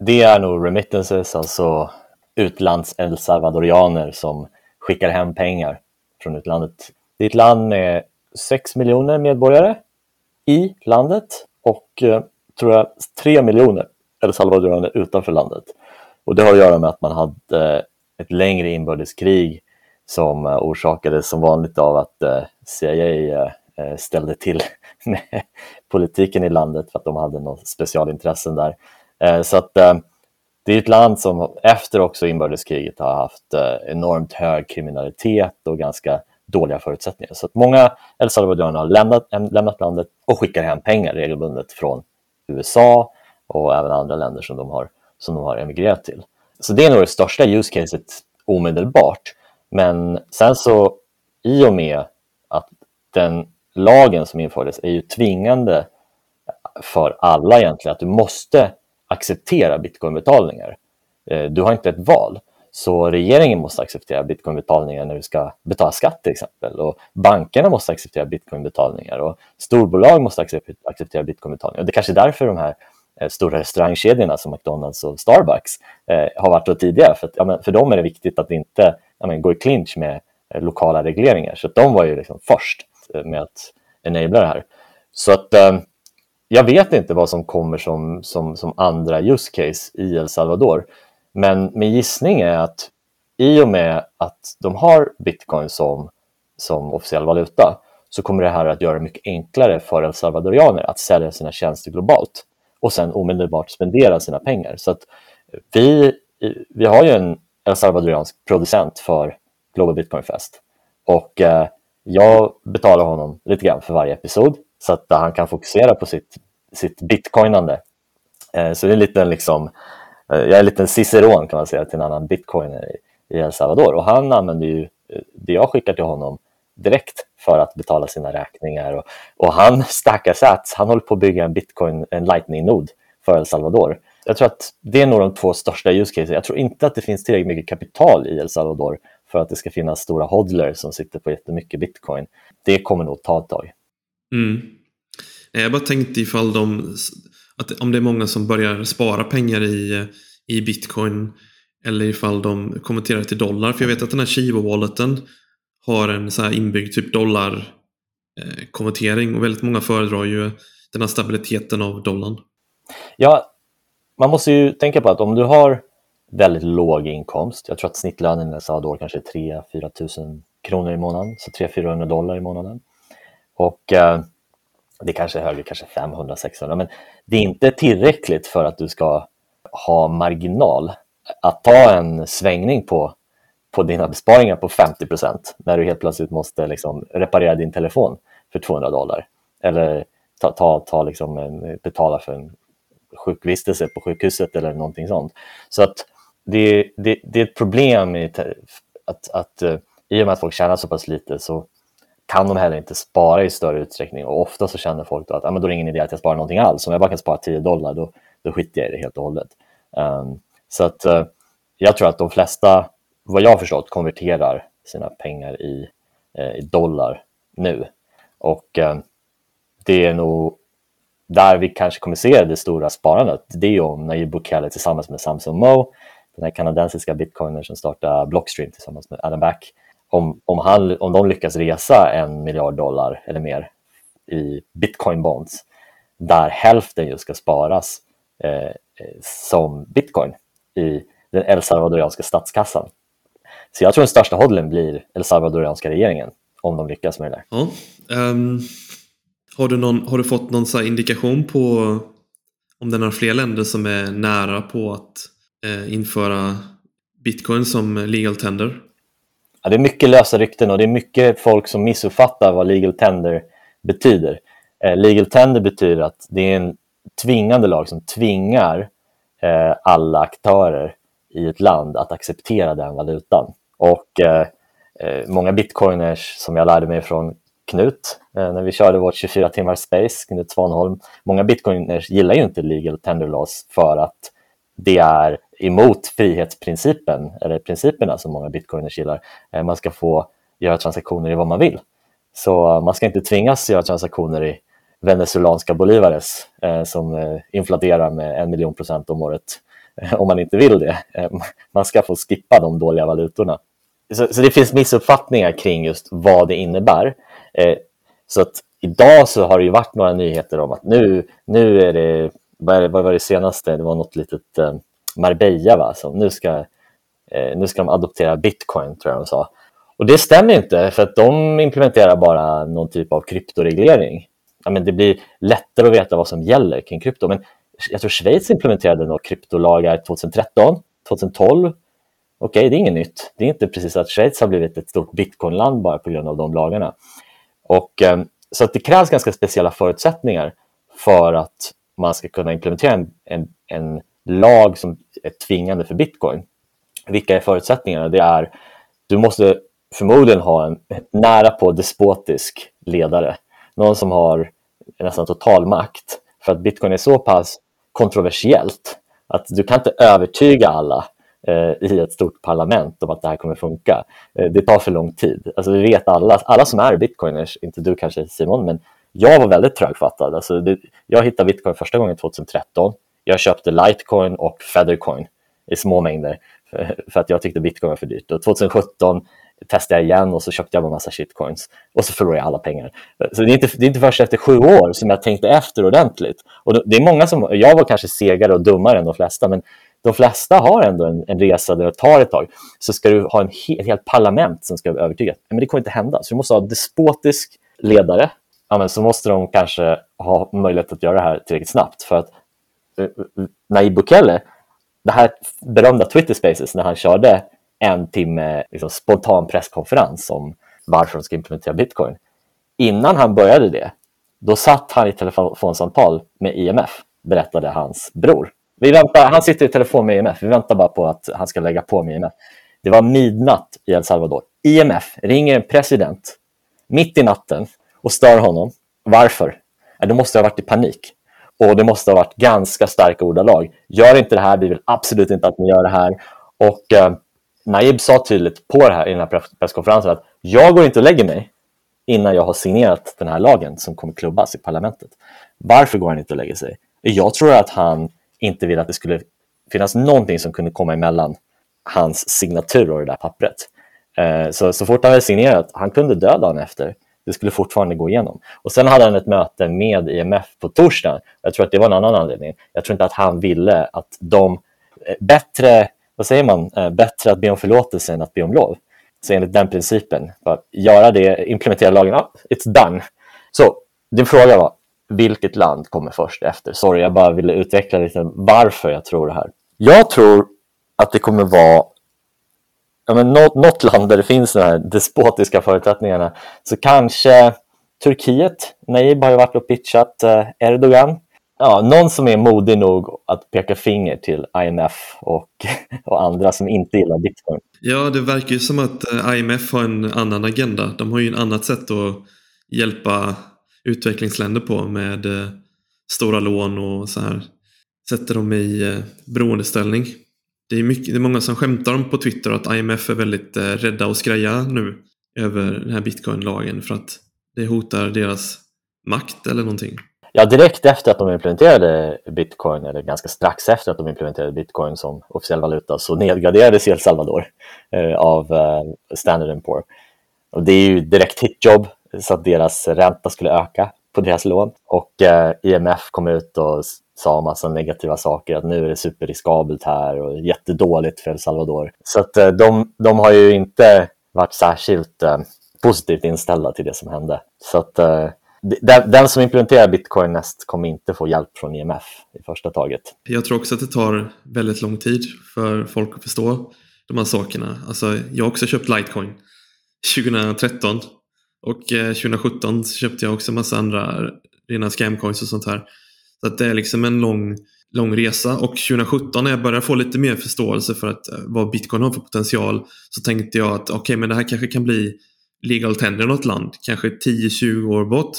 Det är nog remittances, alltså utlands-El Salvadorianer som skickar hem pengar från utlandet. Det är ett land med 6 miljoner medborgare i landet och eh, tror jag 3 miljoner El Salvadorianer utanför landet. Och det har att göra med att man hade eh, ett längre inbördeskrig som eh, orsakades som vanligt av att eh, CIA ställde till (laughs) med politiken i landet för att de hade något specialintressen där. Så att det är ett land som efter också inbördeskriget har haft enormt hög kriminalitet och ganska dåliga förutsättningar. Så att många El Salvadorianer har lämnat, lämnat landet och skickar hem pengar regelbundet från USA och även andra länder som de har, som de har emigrerat till. Så det är nog det största use caset omedelbart. Men sen så i och med att den lagen som infördes är ju tvingande för alla egentligen att du måste acceptera bitcoinbetalningar. Eh, du har inte ett val. Så regeringen måste acceptera bitcoinbetalningar när du ska betala skatt till exempel. Och bankerna måste acceptera bitcoinbetalningar och storbolag måste acceptera bitcoinbetalningar. Och det är kanske är därför de här eh, stora restaurangkedjorna som McDonalds och Starbucks eh, har varit då tidigare. För, att, ja, men, för dem är det viktigt att inte ja, men, gå i clinch med eh, lokala regleringar. Så de var ju liksom först eh, med att enabla det här. Så att eh, jag vet inte vad som kommer som, som, som andra use case i El Salvador. Men min gissning är att i och med att de har bitcoin som, som officiell valuta så kommer det här att göra det mycket enklare för El Salvadorianer att sälja sina tjänster globalt och sen omedelbart spendera sina pengar. Så att vi, vi har ju en El Salvadoriansk producent för Global Bitcoin Fest och eh, jag betalar honom lite grann för varje episod så att han kan fokusera på sitt, sitt bitcoinande. Eh, så det är en liten, liksom, Eh, jag är en liten ciceron kan man säga till en annan bitcoiner i, El Salvador och han använder ju, eh, det jag skickar till honom direkt för att betala sina räkningar. Och, och han, (laughs) stackars att han håller på att bygga en bitcoin, en lightning-nod för El Salvador. Jag tror att det är nog de två största use cases. Jag tror inte att det finns tillräckligt mycket kapital i El Salvador för att det ska finnas stora hodlers som sitter på jättemycket bitcoin. Det kommer nog ta ett tag. Mm. Jag bara tänkte ifall de, att om det är många som börjar spara pengar i, i bitcoin eller ifall de konverterar till dollar. För jag vet att den här Chivo-walleten har en så här inbyggd typ dollar eh, konvertering och väldigt många föredrar ju den här stabiliteten av dollarn. Ja, man måste ju tänka på att om du har väldigt låg inkomst, jag tror att snittlönen i El Salvador kanske är 3-4 000 kronor i månaden, så 300-400 dollar i månaden. Och eh, det kanske är högre, kanske 500-600, men det är inte tillräckligt för att du ska ha marginal. Att ta en svängning på, på dina besparingar på 50 procent när du helt plötsligt måste liksom reparera din telefon för 200 dollar. Eller ta, ta, ta liksom en, betala för en sjukvistelse på sjukhuset eller någonting sånt. Så att det, det, det är ett problem i att, att eh, i och med att folk tjänar så pass lite så kan de heller inte spara i större utsträckning och ofta så känner folk då att ah, men då är det ingen idé att jag sparar någonting alls. Om jag bara kan spara 10 dollar då, då skiter jag i det helt och hållet. Um, så att uh, jag tror att de flesta, vad jag har förstått, konverterar sina pengar i, uh, i dollar nu. Och uh, det är nog där vi kanske kommer se det stora sparandet. Det är ju om Nayib Bukele tillsammans med Samsung Mo, den här kanadensiska bitcoinern som startar Blockstream tillsammans med Adam Back, om, om, han, om de lyckas resa en miljard dollar eller mer i bitcoin bonds där hälften just ska sparas eh, eh, som bitcoin i den El Salvadorianska statskassan. Så jag tror den största hodlen blir El Salvadorianska regeringen om de lyckas med det där. Ja, um, har, du någon, har du fått någon så indikation på om det är några fler länder som är nära på att eh, införa bitcoin som legal tender? Ja, det är mycket lösa rykten och det är mycket folk som missuppfattar vad legal tender betyder. Eh, legal tender betyder att det är en tvingande lag som tvingar eh, alla aktörer i ett land att acceptera den valutan. Och eh, eh många bitcoiners som jag lärde mig från Knut eh, när vi körde vårt 24 timmars space, Knut Svanholm, många bitcoiners gillar ju inte legal tender laws för att det är emot frihetsprincipen, eller principerna som många bitcoiners gillar. Eh, man ska få göra transaktioner i vad man vill. Så man ska inte tvingas göra transaktioner i venezuelanska bolivares eh, som eh, inflaterar med en miljon procent om året om man inte vill det. Man ska få skippa de dåliga valutorna. Så, så det finns missuppfattningar kring just vad det innebär. Så att idag så har det ju varit några nyheter om att nu, nu är det, vad var det senaste? Det var något litet Marbella, va? Så nu, ska, eh, nu ska de adoptera bitcoin, tror jag de sa. Och det stämmer inte, för att de implementerar bara någon typ av kryptoreglering. Ja, men det blir lättare att veta vad som gäller kring krypto. Men jag tror Schweiz implementerade några kryptolagar 2013, 2012. Okej, okay, det är inget nytt. Det är inte precis att Schweiz har blivit ett stort bitcoinland bara på grund av de lagarna. Och, eh, så att det krävs ganska speciella förutsättningar för att man ska kunna implementera en, en, en lag som är tvingande för bitcoin. Vilka är förutsättningarna? Det är du måste förmodligen ha en nära på despotisk ledare. Någon som har nästan total makt. För att bitcoin är så pass kontroversiellt att du kan inte övertyga alla eh, i ett stort parlament om att det här kommer funka. Eh, det tar för lång tid. Alltså, vi vet alla, alla som är bitcoiners, inte du kanske Simon, men jag var väldigt trögfattad. Alltså, det, jag hittade bitcoin första gången 2013. Jag köpte Litecoin och Feathercoin i små mängder för att jag tyckte bitcoin var för dyrt. Och 2017 testade jag igen och så köpte jag en massa shitcoins och så förlorade jag alla pengar. Så det är, inte, det är inte först efter sju år som jag tänkte efter ordentligt. Och det är många som, jag var kanske segare och dummare än de flesta, men de flesta har ändå en, en resa där det tar ett tag. Så ska du ha en he, ett helt parlament som ska övertyga, men det kommer inte hända. Så du måste ha en despotisk ledare, ja, men så måste de kanske ha möjlighet att göra det här tillräckligt snabbt. För att Eh, Nayib Bukele, det här berömda Twitter Spaces när han körde en timme liksom, spontan presskonferens om varför de ska implementera bitcoin. Innan han började det, då satt han i telefonsamtal med IMF, berättade hans bror. Vi väntar, han sitter i telefon med IMF, vi väntar bara på att han ska lägga på med IMF. Det var midnatt i El Salvador. IMF ringer en president mitt i natten och stör honom. Varför? Då måste jag ha varit i panik. Och det måste ha varit ganska starka ordalag. Gör inte det här, vi vill absolut inte att ni gör det här. Och eh, Naib sa tydligt på det här, i den här presskonferensen att jag går inte och lägger mig innan jag har signerat den här lagen som kommer klubbas i parlamentet. Varför går han inte och lägger sig? Jag tror att han inte vill att det skulle finnas någonting som kunde komma emellan hans signatur och det där pappret. Eh, så, så fort han hade signerat, han kunde dö dagen efter. Det skulle fortfarande gå igenom. Och sen hade han ett möte med IMF på torsdagen. Jag tror att det var en annan anledning. Jag tror inte att han ville att de eh, bättre, vad säger man, eh, bättre att be om förlåtelse än att be om lov. Så enligt den principen, att göra det, implementera lagen, ah, it's done. Så din fråga var, vilket land kommer först efter? Sorry, jag bara ville utveckla lite varför jag tror det här. Jag tror att det kommer vara ja, men något, något land där det finns de här despotiska förutsättningarna. Så kanske Turkiet. Naib har ju varit och pitchat eh, Erdogan. Ja, någon som är modig nog att peka finger till IMF och, (laughs) och andra som inte gillar bitcoin. Ja, det verkar ju som att eh, IMF har en annan agenda. De har ju ett annat sätt att hjälpa utvecklingsländer på med eh, stora lån och så här. Sätter dem i beroendeställning det är, mycket, det är många som skämtar om på Twitter att IMF är väldigt eh, rädda och skraja nu över den här bitcoin-lagen för att det hotar deras makt eller någonting. Ja, direkt efter att de implementerade bitcoin, eller ganska strax efter att de implementerade bitcoin som officiell valuta, så nedgraderades El Salvador eh, av eh, Standard Poor. Och det är ju direkt hitjobb, så att deras ränta skulle öka på deras lån. Och eh, IMF kom ut och sa massa negativa saker, att nu är det superriskabelt här och jättedåligt för El Salvador. Så att eh, de, de har ju inte varit särskilt eh, positivt inställda till det som hände. Så att eh, den, som implementerar bitcoin Nest kommer inte få hjälp från IMF i första taget. Jag tror också att det tar väldigt lång tid för folk att förstå de här sakerna. Alltså, jag har också köpt Litecoin 2013 och 2017 köpte jag också massa andra rena scamcoins och sånt här. Så att det är liksom en lång, lång resa och 2017 när jag började få lite mer förståelse för att, eh, vad bitcoin har för potential så tänkte jag att okej, okay, men det här kanske kan bli legal tender i något land, kanske 10-20 år bort.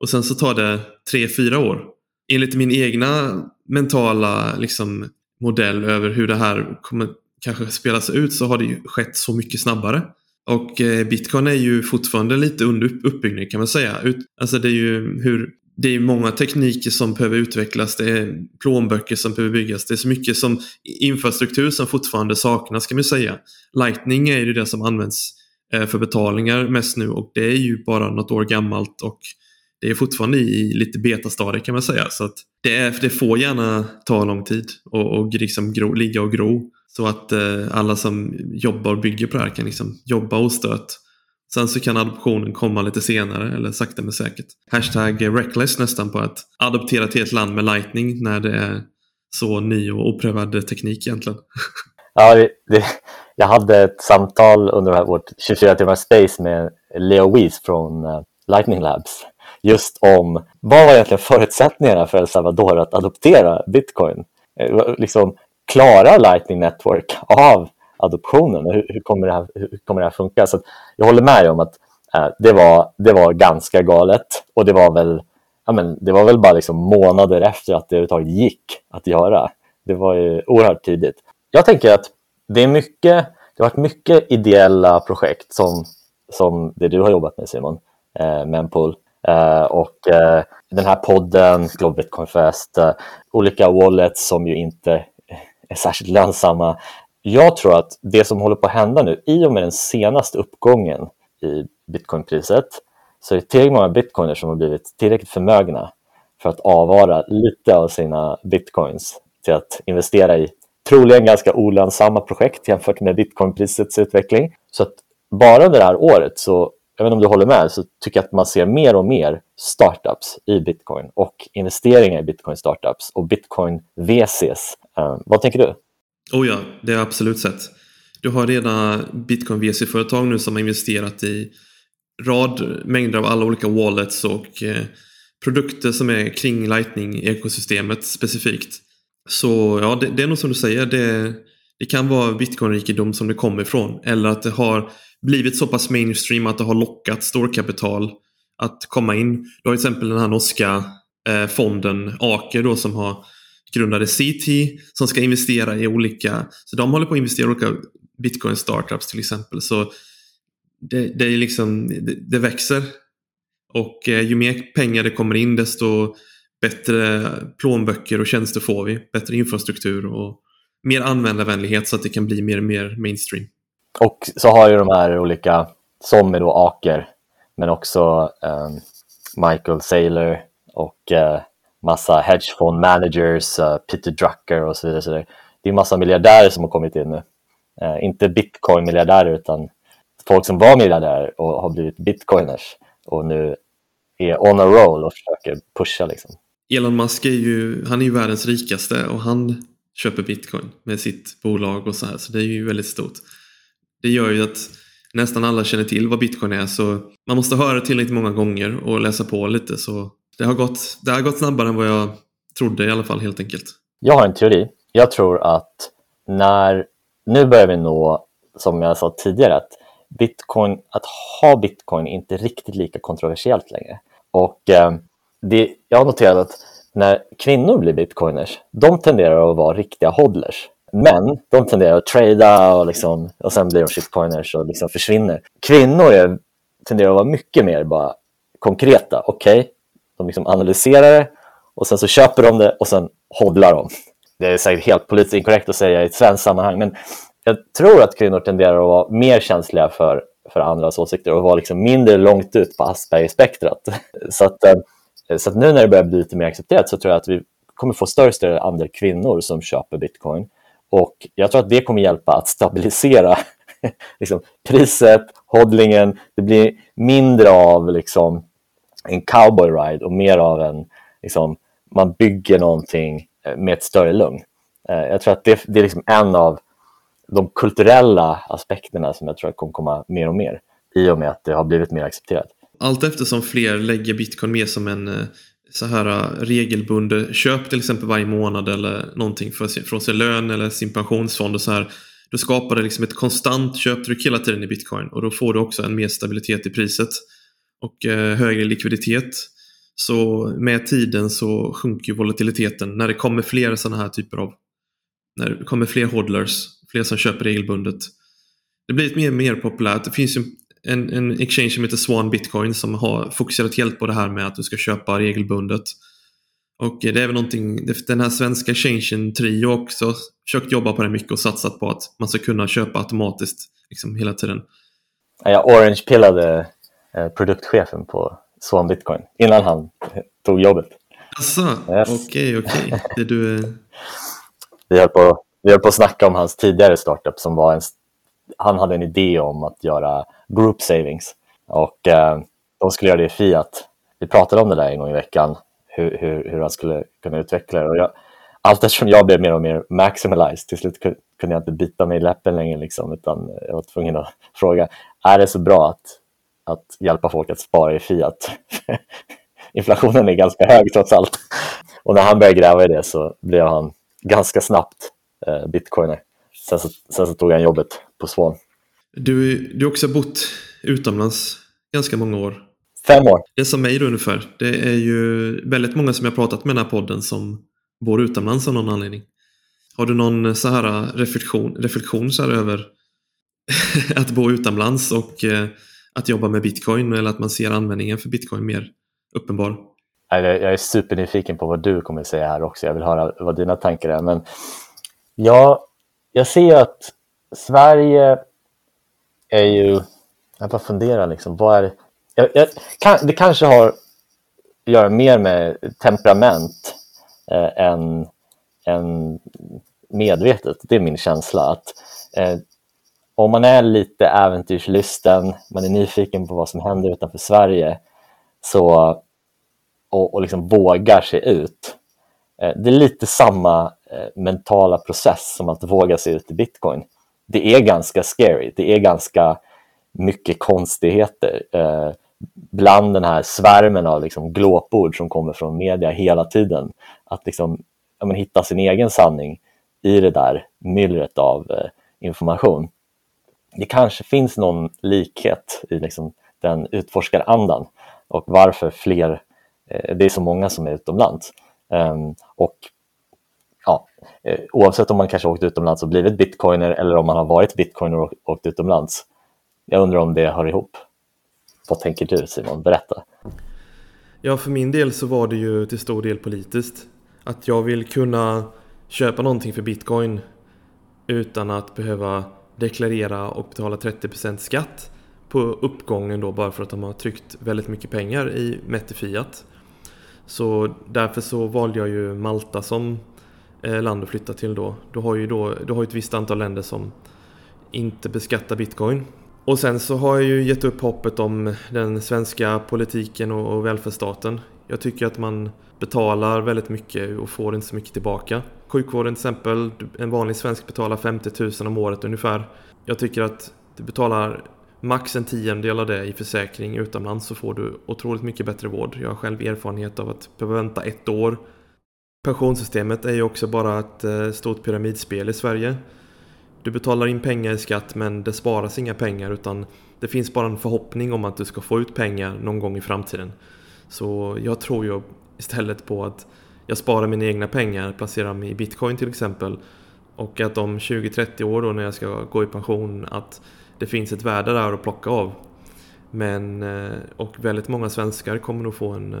Och sen så tar det 3-4 år. Enligt min egna mentala liksom, modell över hur det här kommer kanske spelas ut så har det ju skett så mycket snabbare. Och eh, bitcoin är ju fortfarande lite under uppbyggnad kan man säga. Ut, alltså det är ju hur det är många tekniker som behöver utvecklas, det är plånböcker som behöver byggas, det är så mycket som infrastruktur som fortfarande saknas kan man säga. Lightning är ju det som används eh, för betalningar mest nu och det är ju bara något år gammalt och det är fortfarande i lite betastadiet kan man säga. Så att det, är, det får gärna ta lång tid och, och liksom gro, ligga och gro. Så att eh, alla som jobbar och bygger på det här kan liksom jobba ostört Sen så kan adoptionen komma lite senare eller sakta men säkert. Hashtag reckless nästan på att adoptera till ett land med lightning när det är så ny och oprövad teknik egentligen. (laughs) Ja, det, jag hade ett samtal under vårt 24 timmars space med Leo Weiss från eh, Lightning Labs just om vad var egentligen förutsättningarna för El Salvador att adoptera bitcoin? Eh, liksom, klarar Lightning Network av adoptionen hur, hur, kommer, det här, hur kommer det här funka? Så jag håller med om att eh, det, var, det var ganska galet och det var väl, ja, men, det var väl bara liksom månader efter att det överhuvudtaget gick att göra. Det var ju oerhört tidigt. Jag tänker att det är mycket, det har varit mycket ideella projekt som, som det du har jobbat med Simon, eh, Mempool eh, och eh, den här podden, Global Bitcoin Fest, eh, olika wallets som ju inte är särskilt lönsamma jag tror att det som håller på att hända nu, i och med den senaste uppgången i bitcoinpriset, så är det tillräckligt många bitcoiner som har blivit tillräckligt förmögna för att avvara lite av sina bitcoins till att investera i troligen ganska olönsamma projekt jämfört med bitcoinprisets utveckling. Så att bara under det här året, så, jag vet inte om du håller med, så tycker jag att man ser mer och mer startups i bitcoin och investeringar i bitcoin startups och bitcoin VCs. Um, eh, vad tänker du? Oh ja, det har jag absolut sett. Du har redan bitcoin VC-företag nu som har investerat i rad mängder av alla olika wallets och eh, produkter som är kring Lightning-ekosystemet specifikt. Så ja, det, det, är nog som du säger, det, det kan vara bitcoinrikedom som det kommer ifrån. Eller att det har blivit så pass mainstream att det har lockat storkapital att komma in. Du har till exempel den här norska eh, fonden Aker då som har grundade CT som ska investera i olika, så de håller på att investera i olika bitcoin startups till exempel. Så det, det är liksom, det, det växer. Och eh, ju mer pengar det kommer in desto bättre plånböcker och tjänster får vi. Bättre infrastruktur och mer användarvänlighet så att det kan bli mer och mer mainstream. Och så har ju de här olika, som är då Aker, men också um, Michael Saylor och uh, massa hedgefond managers, uh, Peter Drucker och så vidare. Så det, det är massa miljardärer som har kommit in nu. Uh, inte bitcoin-miljardärer utan folk som var miljardärer och har blivit bitcoiners och nu är on a roll och försöker pusha. Liksom. Elon Musk är ju, han är ju världens rikaste och han köper bitcoin med sitt bolag och så här. Så det är ju väldigt stort. Det gör ju att nästan alla känner till vad bitcoin är så man måste höra tillräckligt många gånger och läsa på lite så det har gått, det har gått snabbare än vad jag trodde i alla fall helt enkelt. Jag har en teori. Jag tror att när, nu börjar vi nå, som jag sa tidigare, att bitcoin, att ha bitcoin är inte riktigt lika kontroversiellt längre. Och eh, det, jag har noterat att när kvinnor blir bitcoiners, de tenderar att vara riktiga hodlers. Män, de tenderar att trada och, liksom, och sen blir de shitcoiners och liksom försvinner. Kvinnor är, tenderar att vara mycket mer bara konkreta. Okej, okay, de liksom analyserar det och sen så köper de det och sen hodlar de. Det är säkert helt politiskt inkorrekt att säga i ett svenskt sammanhang, men jag tror att kvinnor tenderar att vara mer känsliga för, för andras åsikter och vara liksom mindre långt ut på Asperger-spektrat. (laughs) Så, att, eh, så att nu när det börjar bli lite mer accepterat så tror jag att vi kommer få större och större andel kvinnor som köper bitcoin. Och jag tror att det kommer hjälpa att stabilisera (laughs) liksom, priset, hodlingen. Det blir mindre av liksom, en cowboy ride och mer av en, liksom, man bygger någonting eh, med ett större lugn. Eh, jag tror att det, det är liksom en av de kulturella aspekterna som jag tror kommer komma mer och mer i och med att det har blivit mer accepterat. Allt eftersom fler lägger bitcoin mer som en eh, så här regelbunden köp till exempel varje månad eller någonting för sin, från sin lön eller sin pensionsfond och så här. Då skapar det liksom ett konstant köptryck hela tiden i bitcoin och då får du också en mer stabilitet i priset och eh, högre likviditet. Så med tiden så sjunker volatiliteten när det kommer fler sådana här typer av när det kommer fler hodlers, fler som köper regelbundet. Det blir mer och mer populärt. Det finns ju en, en exchange som heter Swan Bitcoin som har fokuserat helt på det här med att du ska köpa regelbundet. Och det är väl någonting, den här svenska exchangen Trio också försökt jobba på det mycket och satsat på att man ska kunna köpa automatiskt liksom hela tiden. Jag orange-pillade produktchefen på Swan Bitcoin innan han tog jobbet. Alltså, okej, okej. Du... (laughs) Vi höll, på, vi höll på att snacka om hans tidigare startup som var en... Han hade en idé om att göra group savings och eh, de skulle göra det i Fiat. Vi pratade om det där en gång i veckan, hur, hur, hur han skulle kunna utveckla det. Och jag, allt eftersom jag blev mer och mer maximalized, till slut kunde jag inte bita mig i läppen längre, liksom, utan jag var tvungen att (laughs) fråga, är det så bra att att hjälpa folk att spara i Fiat. (laughs) Inflationen är ganska hög trots allt. Och när han började gräva i det så blev han ganska snabbt eh, bitcoiner. Sen så, sen så tog han jobbet på Swan. Du, du har också bott utomlands ganska många år. Fem år. Det är som mig då ungefär. Det är ju väldigt många som jag pratat med i den här podden som bor utomlands av någon anledning. Har du någon så här reflektion, reflektion så här över (laughs) att bo utomlands och eh, att jobba med bitcoin eller att man ser användningen för bitcoin mer uppenbar? Jag är supernyfiken på vad du kommer att säga här också. Jag vill höra vad dina tankar är. Men ja, jag ser att Sverige är ju... Jag bara funderar liksom. Vad är, jag, jag, det kanske har att göra mer med temperament eh, än, än medvetet. Det är min känsla. att eh, om man är lite äventyrslysten, man är nyfiken på vad som händer utanför Sverige så, och, och liksom vågar sig ut. Eh, det är lite samma eh, mentala process som att våga sig ut i bitcoin. Det är ganska scary, det är ganska mycket konstigheter eh, bland den här svärmen av liksom glåpord som kommer från media hela tiden. Att liksom, ja, hitta sin egen sanning i det där myllret av eh, information. Det kanske finns någon likhet i liksom den utforskarandan och varför fler, eh, det är så många som är utomlands. Ehm, och ja, eh, oavsett om man kanske åkt utomlands och blivit bitcoiner eller om man har varit bitcoiner och åkt utomlands. Jag undrar om det hör ihop. Vad tänker du Simon? Berätta. Ja, för min del så var det ju till stor del politiskt. Att jag vill kunna köpa någonting för bitcoin utan att behöva deklarera och betala 30% skatt på uppgången då bara för att de har tryckt väldigt mycket pengar i mätt i fiat. Så därför så valde jag ju Malta som eh, land att flytta till då. Du har ju då, du har ett visst antal länder som inte beskattar bitcoin. Och sen så har jag ju gett upp hoppet om den svenska politiken och välfärdsstaten. Jag tycker att man betalar väldigt mycket och får inte så mycket tillbaka. Sjukvården till exempel, en vanlig svensk betalar 50 000 om året ungefär. Jag tycker att du betalar max en tiondel av det i försäkring utomlands så får du otroligt mycket bättre vård. Jag har själv erfarenhet av att behöva vänta ett år. Pensionssystemet är ju också bara ett eh, stort pyramidspel i Sverige. Du betalar in pengar i skatt men det sparas inga pengar utan det finns bara en förhoppning om att du ska få ut pengar någon gång i framtiden. Så jag tror ju istället på att jag sparar mina egna pengar, placerar dem i bitcoin till exempel och att om 20-30 år då när jag ska gå i pension att det finns ett värde där att plocka av. Men, eh, och väldigt många svenskar kommer nog få en eh,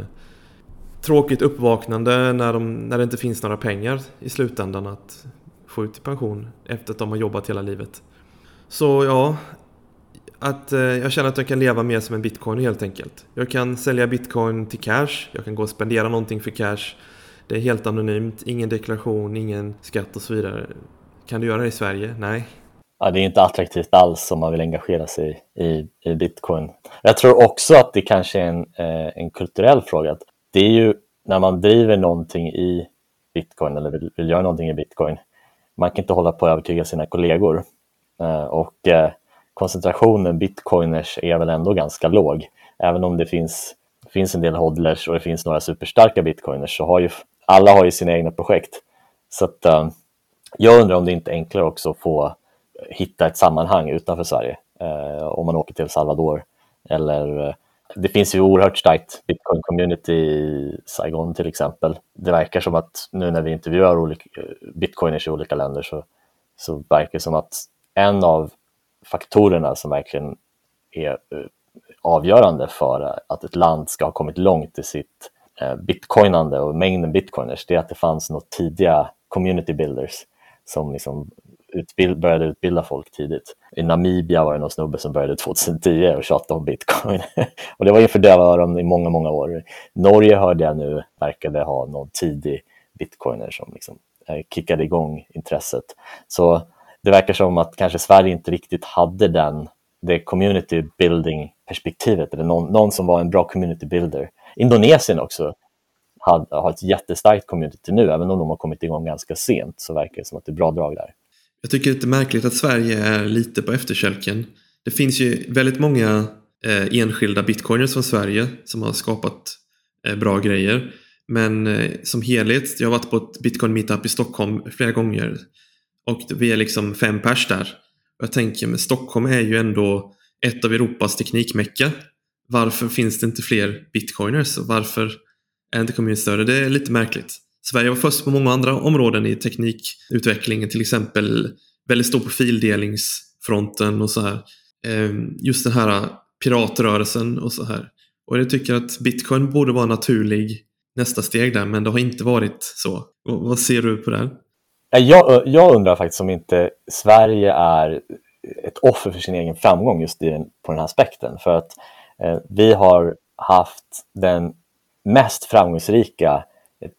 tråkigt uppvaknande när, de, när det inte finns några pengar i slutändan att få ut i pension efter att de har jobbat hela livet. Så ja, att eh, jag känner att jag kan leva mer som en bitcoin helt enkelt. Jag kan sälja bitcoin till cash, jag kan gå och spendera någonting för cash. Det är helt anonymt, ingen deklaration, ingen skatt och så vidare. Kan du göra det i Sverige? Nej. Ja, det är inte attraktivt alls om man vill engagera sig i, i bitcoin. Jag tror också att det kanske är en, eh, en kulturell fråga. Det är ju när man driver någonting i bitcoin eller vill, vill göra någonting i bitcoin. Man kan inte hålla på att övertyga sina kollegor. Eh, och eh, koncentrationen bitcoiners är väl ändå ganska låg. Även om det finns, finns en del hodlers och det finns några superstarka bitcoiners så har ju alla har ju sina egna projekt. Så att, eh, jag undrar om det inte är enklare också att få hitta ett sammanhang utanför Sverige. Eh, om man åker till El Salvador eller eh, det finns ju oerhört starkt bitcoin-community i Saigon till exempel. Det verkar som att nu när vi intervjuar olika eh, bitcoiners i olika länder så, så verkar det som att en av faktorerna som verkligen är eh, avgörande för att ett land ska ha kommit långt i sitt eh, Eh, bitcoinande och mängden bitcoiners, det är att det fanns något tidiga community builders som liksom utbild, började utbilda folk tidigt. I Namibia var det någon snubbe som började (laughs) 2010 och tjatade om bitcoin. (laughs) och det var inför döva öron i många, många år. Norge hörde jag nu verkade ha någon tidig bitcoiner som liksom eh, kickade igång intresset. Så det verkar som att kanske Sverige inte riktigt hade den, det community building perspektivet eller någon, någon som var en bra community builder. Indonesien också har, har ett jättestarkt community nu, även om de har kommit igång ganska sent så verkar det som att det är bra drag där. Jag tycker det är lite märkligt att Sverige är lite på efterkälken. Det finns ju väldigt många eh, enskilda bitcoiners från Sverige som har skapat eh, bra grejer. Men eh, som helhet, jag har varit på ett bitcoin meetup i Stockholm flera gånger och vi är liksom fem pers där. Jag tänker, men Stockholm är ju ändå ett av Europas teknikmecka. Varför finns det inte fler bitcoiners? Varför är inte kommunen större? Det är lite märkligt. Sverige var först på många andra områden i teknikutvecklingen, till exempel väldigt stor på fildelningsfronten och så här. Ehm, just den här piratrörelsen och så här. Och jag tycker att bitcoin borde vara naturlig nästa steg där, men det har inte varit så. vad ser du på det? Jag, jag undrar faktiskt om inte Sverige är ett offer för sin egen framgång just i, på den här aspekten. För att eh, Eh, vi har haft den mest framgångsrika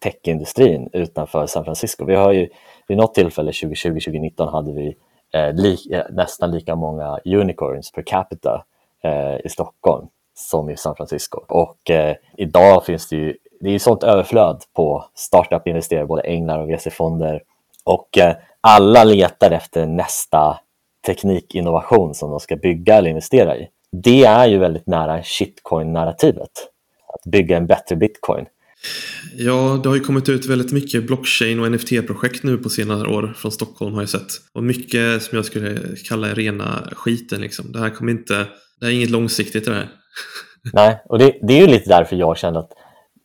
techindustrin utanför San Francisco. Vi har ju vid något tillfälle 2020-2019 hade vi eh, li, eh, nästan lika många unicorns per capita eh, i Stockholm som i San Francisco. Och eh, idag finns det ju det är sånt överflöd på startup-investerare, både änglar och VC-fonder och eh, alla letar efter nästa teknikinnovation som de ska bygga eller investera i. Det är ju väldigt nära shitcoin-narrativet. Att bygga en bättre bitcoin. Ja, det har ju kommit ut väldigt mycket blockchain och NFT-projekt nu på senare år från Stockholm har jag sett. Och mycket som jag skulle kalla rena skiten liksom. Det här kommer inte, det är inget långsiktigt det här. (laughs) Nej, och det, det är ju lite därför jag känner att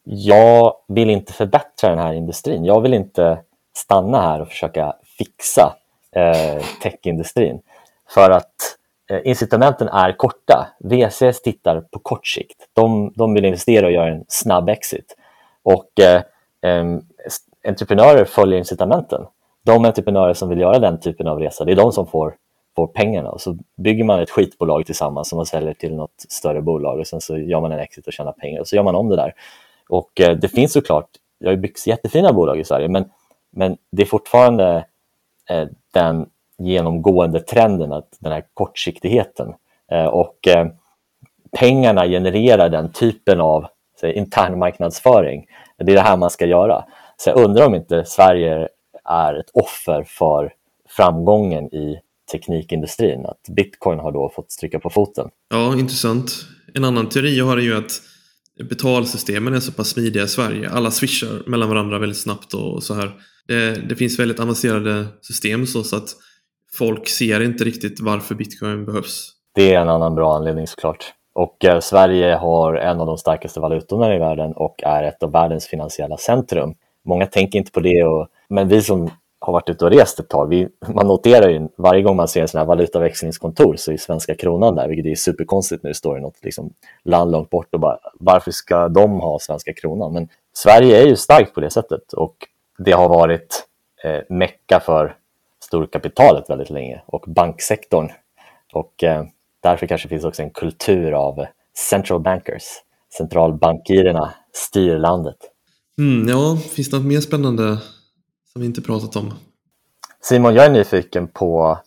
jag vill inte förbättra den här industrin. Jag vill inte stanna här och försöka fixa eh, techindustrin. För att Eh, incitamenten är korta. VCS tittar på kort sikt. De, de vill investera och göra en snabb exit. Och eh, entreprenörer följer incitamenten. De entreprenörer som vill göra den typen av resa, det är de som får, får pengarna. Och så bygger man ett skitbolag tillsammans som man säljer till något större bolag och sen så gör man en exit och tjänar pengar och så gör man om det där. Och eh, det finns såklart, det har byggts jättefina bolag i Sverige, men, men det är fortfarande eh, den genomgående trenden, att den här kortsiktigheten. Eh, och eh, pengarna genererar den typen av intern marknadsföring. Det är det här man ska göra. Så jag undrar om inte Sverige är ett offer för framgången i teknikindustrin, att bitcoin har då fått stryka på foten. Ja, intressant. En annan teori jag har är ju att betalsystemen är så pass smidiga i Sverige. Alla swishar mellan varandra väldigt snabbt och så här. Det, det finns väldigt avancerade system så, så att folk ser inte riktigt varför bitcoin behövs. Det är en annan bra anledning såklart. Och eh, Sverige har en av de starkaste valutorna i världen och är ett av världens finansiella centrum. Många tänker inte på det, och, men vi som har varit ute och rest ett tag, vi, man noterar ju varje gång man ser en sån här valutaväxlingskontor så är svenska kronan där, vilket är superkonstigt när det står i något liksom, land långt bort och bara varför ska de ha svenska kronan? Men Sverige är ju starkt på det sättet och det har varit eh, mecka för storkapitalet väldigt länge och banksektorn. Och eh, därför kanske finns också en kultur av central bankers. Centralbankirerna styr landet. Mm, ja, finns det något mer spännande som vi inte pratat om? Simon, jag är nyfiken på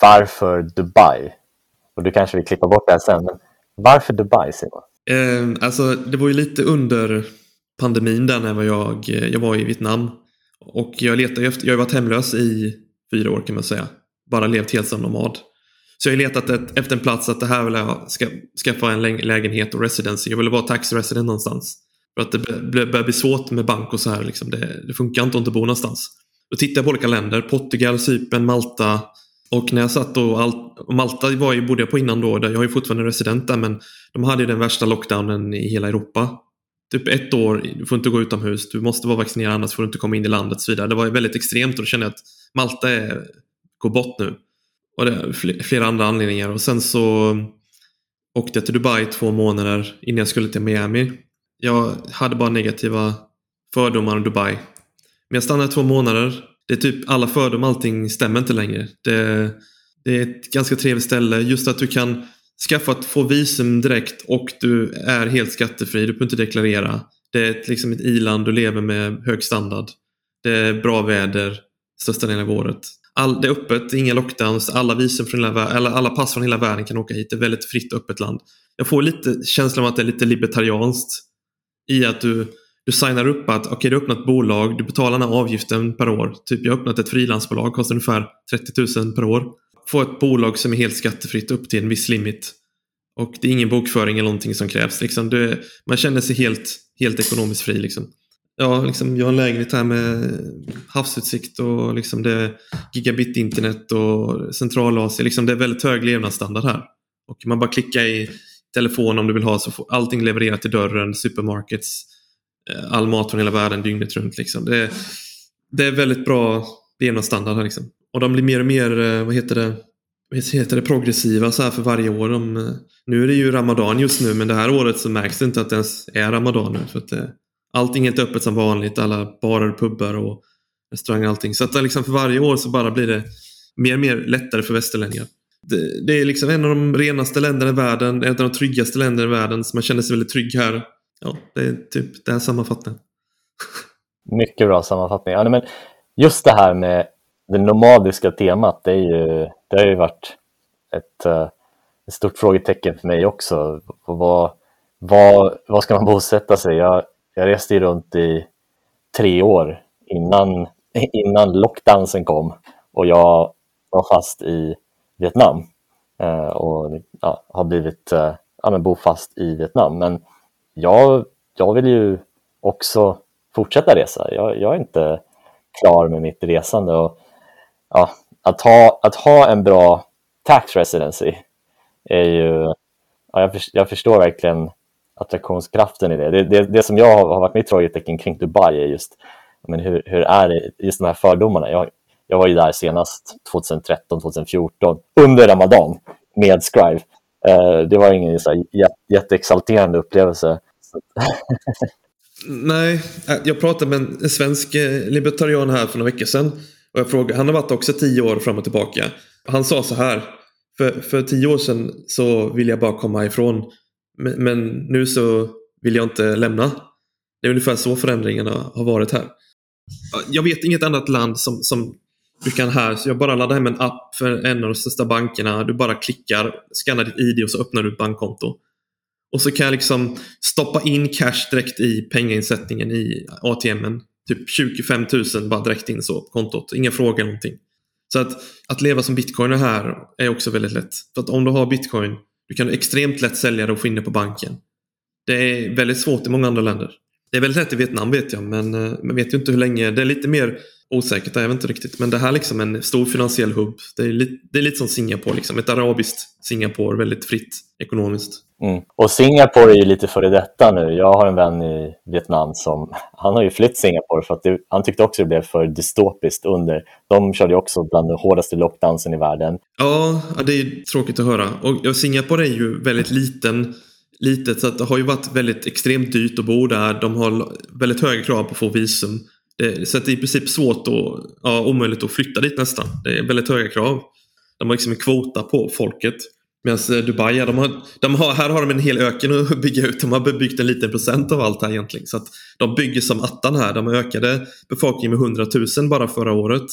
varför Dubai? Och du kanske vill klippa bort det här sen, men varför Dubai Simon? Eh, alltså, det var ju lite under pandemin där när jag, jag var i Vietnam. Och jag letade efter, jag har varit hemlös i fyra år kan man säga. Bara levt helt som nomad. Så jag har letat ett, efter en plats att det här vill jag ska, skaffa en lägenhet och residency. Jag ville vara tax resident någonstans. För att det börjar bli svårt med bank och så här. Liksom. Det, det funkar inte att inte bo någonstans. Då tittade jag på olika länder. Portugal, Cypern, Malta. Och när jag satt och, all, och Malta var ju, bodde jag på innan då. Där jag är fortfarande resident där men de hade ju den värsta lockdownen i hela Europa. Typ ett år, du får inte gå utomhus, du måste vara vaccinerad annars får du inte komma in i landet och så vidare. Det var väldigt extremt och då kände jag att Malta är, går bort nu. Och det är flera andra anledningar. Och sen så åkte jag till Dubai två månader innan jag skulle till Miami. Jag hade bara negativa fördomar om Dubai. Men jag stannade två månader. Det är typ alla fördomar, allting stämmer inte längre. Det, det är ett ganska trevligt ställe. Just att du kan skaffa att få visum direkt och du är helt skattefri. Du behöver inte deklarera. Det är ett, liksom ett i-land, du lever med hög standard. Det är bra väder största delen av året. All, det är öppet, inga lockdowns, alla visum från hela, eller alla pass från hela världen kan åka hit. Det är ett väldigt fritt öppet land. Jag får lite känslan av att det är lite libertarianskt i att du, du signar upp att okej, okay, du öppnar ett bolag, du betalar den här avgiften per år. Typ jag har öppnat ett frilansbolag, kostar ungefär 30 000 per år. Få ett bolag som är helt skattefritt upp till en viss limit. Och det är ingen bokföring eller någonting som krävs. Liksom det, man känner sig helt, helt ekonomiskt fri. Liksom. Ja, liksom, jag har en lägenhet här med havsutsikt och liksom det är gigabit-internet och centralasien. Liksom det är väldigt hög levnadsstandard här. Och man bara klickar i telefon om du vill ha så får allting levererat till dörren, supermarkets, eh, all mat från hela världen dygnet runt. Liksom. Det, är, det är väldigt bra levnadsstandard här. Liksom. Och de blir mer och mer, eh, vad heter det, vad heter det progressiva så här för varje år. De, eh, nu är det ju Ramadan just nu men det här året så märks det inte att det ens är Ramadan nu. För att det, allting är inte öppet som vanligt, alla barer, pubbar och restauranger och allting. Så att liksom för varje år så bara blir det mer och mer lättare för västerlänningar det, det, är liksom en av de renaste länderna i världen, ett av de tryggaste länderna i världen, så man känner sig väldigt trygg här. Ja, det är typ den sammanfattningen. (laughs) Mycket bra sammanfattning. Ja, men just det här med det nomadiska temat, det, är ju, det har ju varit ett, eh, ett stort frågetecken för mig också. Vad, vad, vad ska man bosätta sig? Jag, jag reste ju runt i tre år innan, innan lockdansen kom och jag var fast i Vietnam eh, och ja, har blivit eh, ja, men bofast i Vietnam. Men jag, jag vill ju också fortsätta resa. Jag, jag är inte klar med mitt resande. Och, ja, att, ha, att ha en bra tax residency är ju... Ja, jag, för, jag förstår verkligen attraktionskraften i det. Det, det, det som jag har varit mitt frågetecken kring Dubai är just men hur, hur är det, just de här fördomarna. Jag, jag var ju där senast 2013, 2014 under Ramadan med Scribe. Uh, det var ingen så här, jätteexalterande upplevelse. Nej, jag pratade med en svensk eh, libertarian här för några veckor sedan. Och jag frågade, han har varit också tio år fram och tillbaka. Han sa så här, för, för tio år sedan så ville jag bara komma ifrån. Men, men nu så vill jag inte lämna. Det är ungefär så förändringarna har varit här. Jag vet inget annat land som, som du kan här, så jag bara laddar hem en app för en av de största bankerna. Du bara klickar, skannar ditt ID och så öppnar du ett bankkonto. Och så kan jag liksom stoppa in cash direkt i pengainsättningen i ATMen. Typ 25 000 bara direkt in så på kontot. Inga frågor någonting. Så att, att leva som bitcoiner här är också väldigt lätt. För att om du har bitcoin, du kan extremt lätt sälja det och få in det på banken. Det är väldigt svårt i många andra länder. Det är väldigt lätt i Vietnam vet jag, men eh, man vet ju inte hur länge. Det är lite mer osäkert, jag vet inte riktigt. Men det här är liksom en stor finansiell hubb. Det är lite, det är lite som Singapore, liksom. ett arabiskt Singapore, väldigt fritt ekonomiskt. Mm. Och Singapore är ju lite före detta nu. Jag har en vän i Vietnam som (laughs) han har ju flytt Singapore för att det, han tyckte också det blev för dystopiskt under. De körde ju också bland de hårdaste lockdownsen i världen. Ja, det är tråkigt att höra. Och Singapore är ju väldigt liten litet så det har ju varit väldigt extremt dyrt att bo där. De har väldigt höga krav på att få visum. Det, så det är i princip svårt och ja, omöjligt att flytta dit nästan. Det är väldigt höga krav. De har liksom en kvota på folket. Medan eh, Dubai, de har, de har, här har de en hel öken att (laughs) bygga ut. De har byggt en liten procent av allt här egentligen. Så att de bygger som attan här. De ökade befolkningen med 100 000 bara förra året.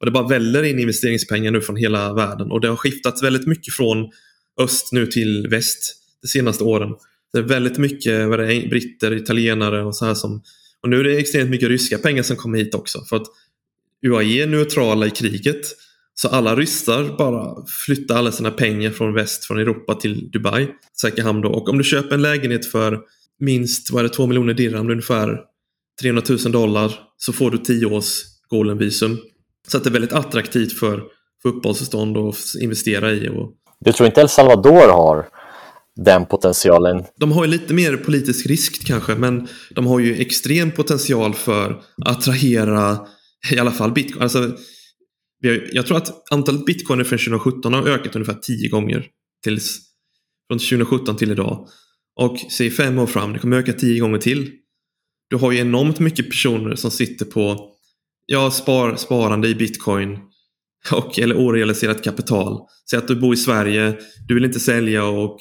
Och det bara väller in investeringspengar nu från hela världen. Och det har skiftat väldigt mycket från öst nu till väst de senaste åren. Det är väldigt mycket vad det är, britter, italienare och så här som... Och nu är det extremt mycket ryska pengar som kommer hit också. För att UAE är neutrala i kriget. Så alla ryssar bara flyttar alla sina pengar från väst, från Europa till Dubai. Säker hamn då. Och om du köper en lägenhet för minst, vad är det, 2 miljoner dirham, ungefär 300 000 dollar, så får du 10 års golden visum. Så att det är väldigt attraktivt för, för uppehållstillstånd och investera i. Och... Du tror inte El Salvador har den potentialen. De har ju lite mer politisk risk kanske, men de har ju extrem potential för att attrahera i alla fall bitcoin. Alltså, jag tror att antalet bitcoiner från 2017 har ökat ungefär tio gånger tills, från 2017 till idag. Och säg fem år fram, det kommer öka tio gånger till. Du har ju enormt mycket personer som sitter på ja, spar, sparande i bitcoin och, eller orealiserat kapital. Säg att du bor i Sverige, du vill inte sälja och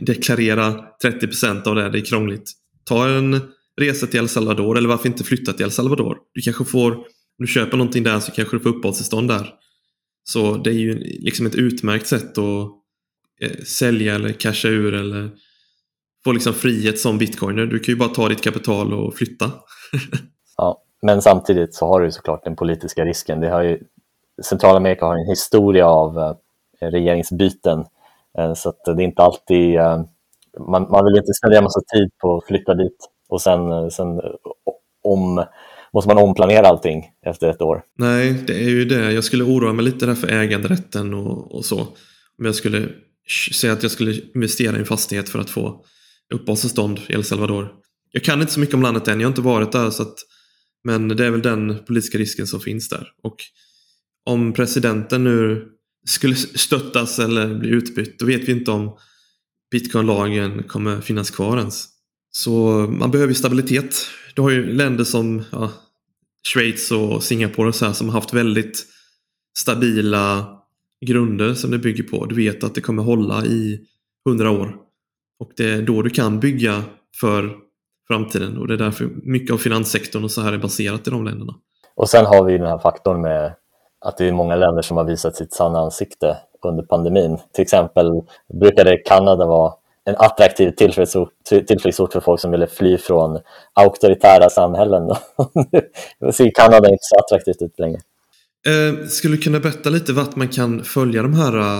deklarera 30 procent av det, det är krångligt. Ta en resa till El Salvador eller varför inte flytta till El Salvador? Du kanske får, om du köper någonting där så kanske du får uppehållstillstånd där. Så det är ju liksom ett utmärkt sätt att eh, sälja eller casha ur eller få liksom frihet som bitcoiner. Du kan ju bara ta ditt kapital och flytta. (laughs) ja, men samtidigt så har du såklart den politiska risken. Det har ju, Centralamerika har en historia av eh, regeringsbyten Eh, så det är inte alltid, eh, man, man vill inte spendera massa tid på att flytta dit och sen, eh, sen om, måste man omplanera allting efter ett år. Nej, det är ju det. Jag skulle oroa mig lite där för äganderätten och, och så. Om jag skulle säga att jag skulle investera i en fastighet för att få uppehållstillstånd i El Salvador. Jag kan inte så mycket om landet än, jag har inte varit där. Så att, men det är väl den politiska risken som finns där. Och om presidenten nu skulle stöttas eller bli utbytt. Då vet vi inte om bitcoinlagen kommer finnas kvar ens. Så man behöver stabilitet. Du har ju länder som ja, Schweiz och Singapore och så här, som har haft väldigt stabila grunder som det bygger på. Du vet att det kommer hålla i hundra år. Och det är då du kan bygga för framtiden och det är därför mycket av finanssektorn och så här är baserat i de länderna. Och sen har vi den här faktorn med att det är många länder som har visat sitt sanna ansikte under pandemin. Till exempel brukade Kanada vara en attraktiv tillflyktsort, för folk som ville fly från auktoritära samhällen. (laughs) Nu ser Kanada inte så attraktivt ut längre. Eh, skulle du kunna berätta lite vart man kan följa de här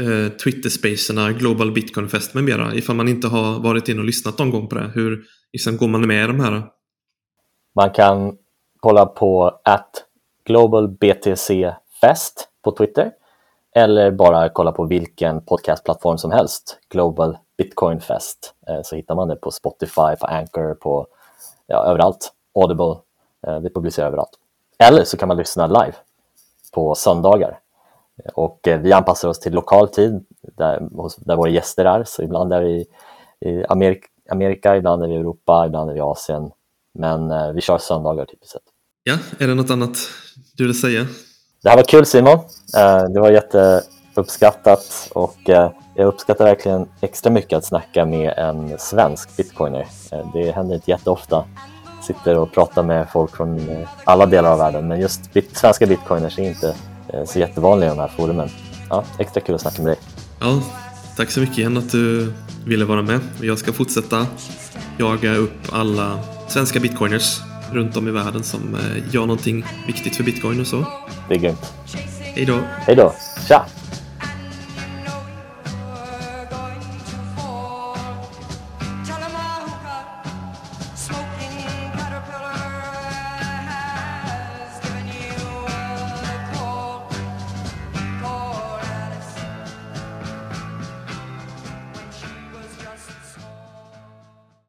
eh, Twitter-spacerna, Global Bitcoin Fest med mera, ifall man inte har varit in och lyssnat någon gång på det? Hur liksom, går man med i de här? Man kan kolla på Global BTC Fest på Twitter eller bara kolla på vilken podcastplattform som helst, Global Bitcoin Fest, eh, så hittar man det på Spotify, på Anchor, på ja, överallt, Audible, eh, vi publicerar överallt. Eller så kan man lyssna live på söndagar. Och eh, vi anpassar oss till lokal tid där, där våra gäster är, så ibland är vi i Amerika, Amerika, ibland är vi i Europa, ibland är vi i Asien, men vi kör söndagar typiskt sett. Ja, är det något annat du vill säga? Det här var kul Simon. Eh, det var jätteuppskattat och eh, jag uppskattar verkligen extra mycket att snacka med en svensk bitcoiner. Eh, det händer inte jätteofta. Jag sitter och pratar med folk från alla delar av världen men just svenska bitcoiners är inte så jättevanliga i de här forumen. Ja, extra kul att snacka med dig. Ja, tack så mycket igen att du ville vara med. Jag ska fortsätta jaga upp alla svenska bitcoiners runt om i världen som gör någonting viktigt för bitcoin och så. Det är grymt. Hej då. Hej då. Tja.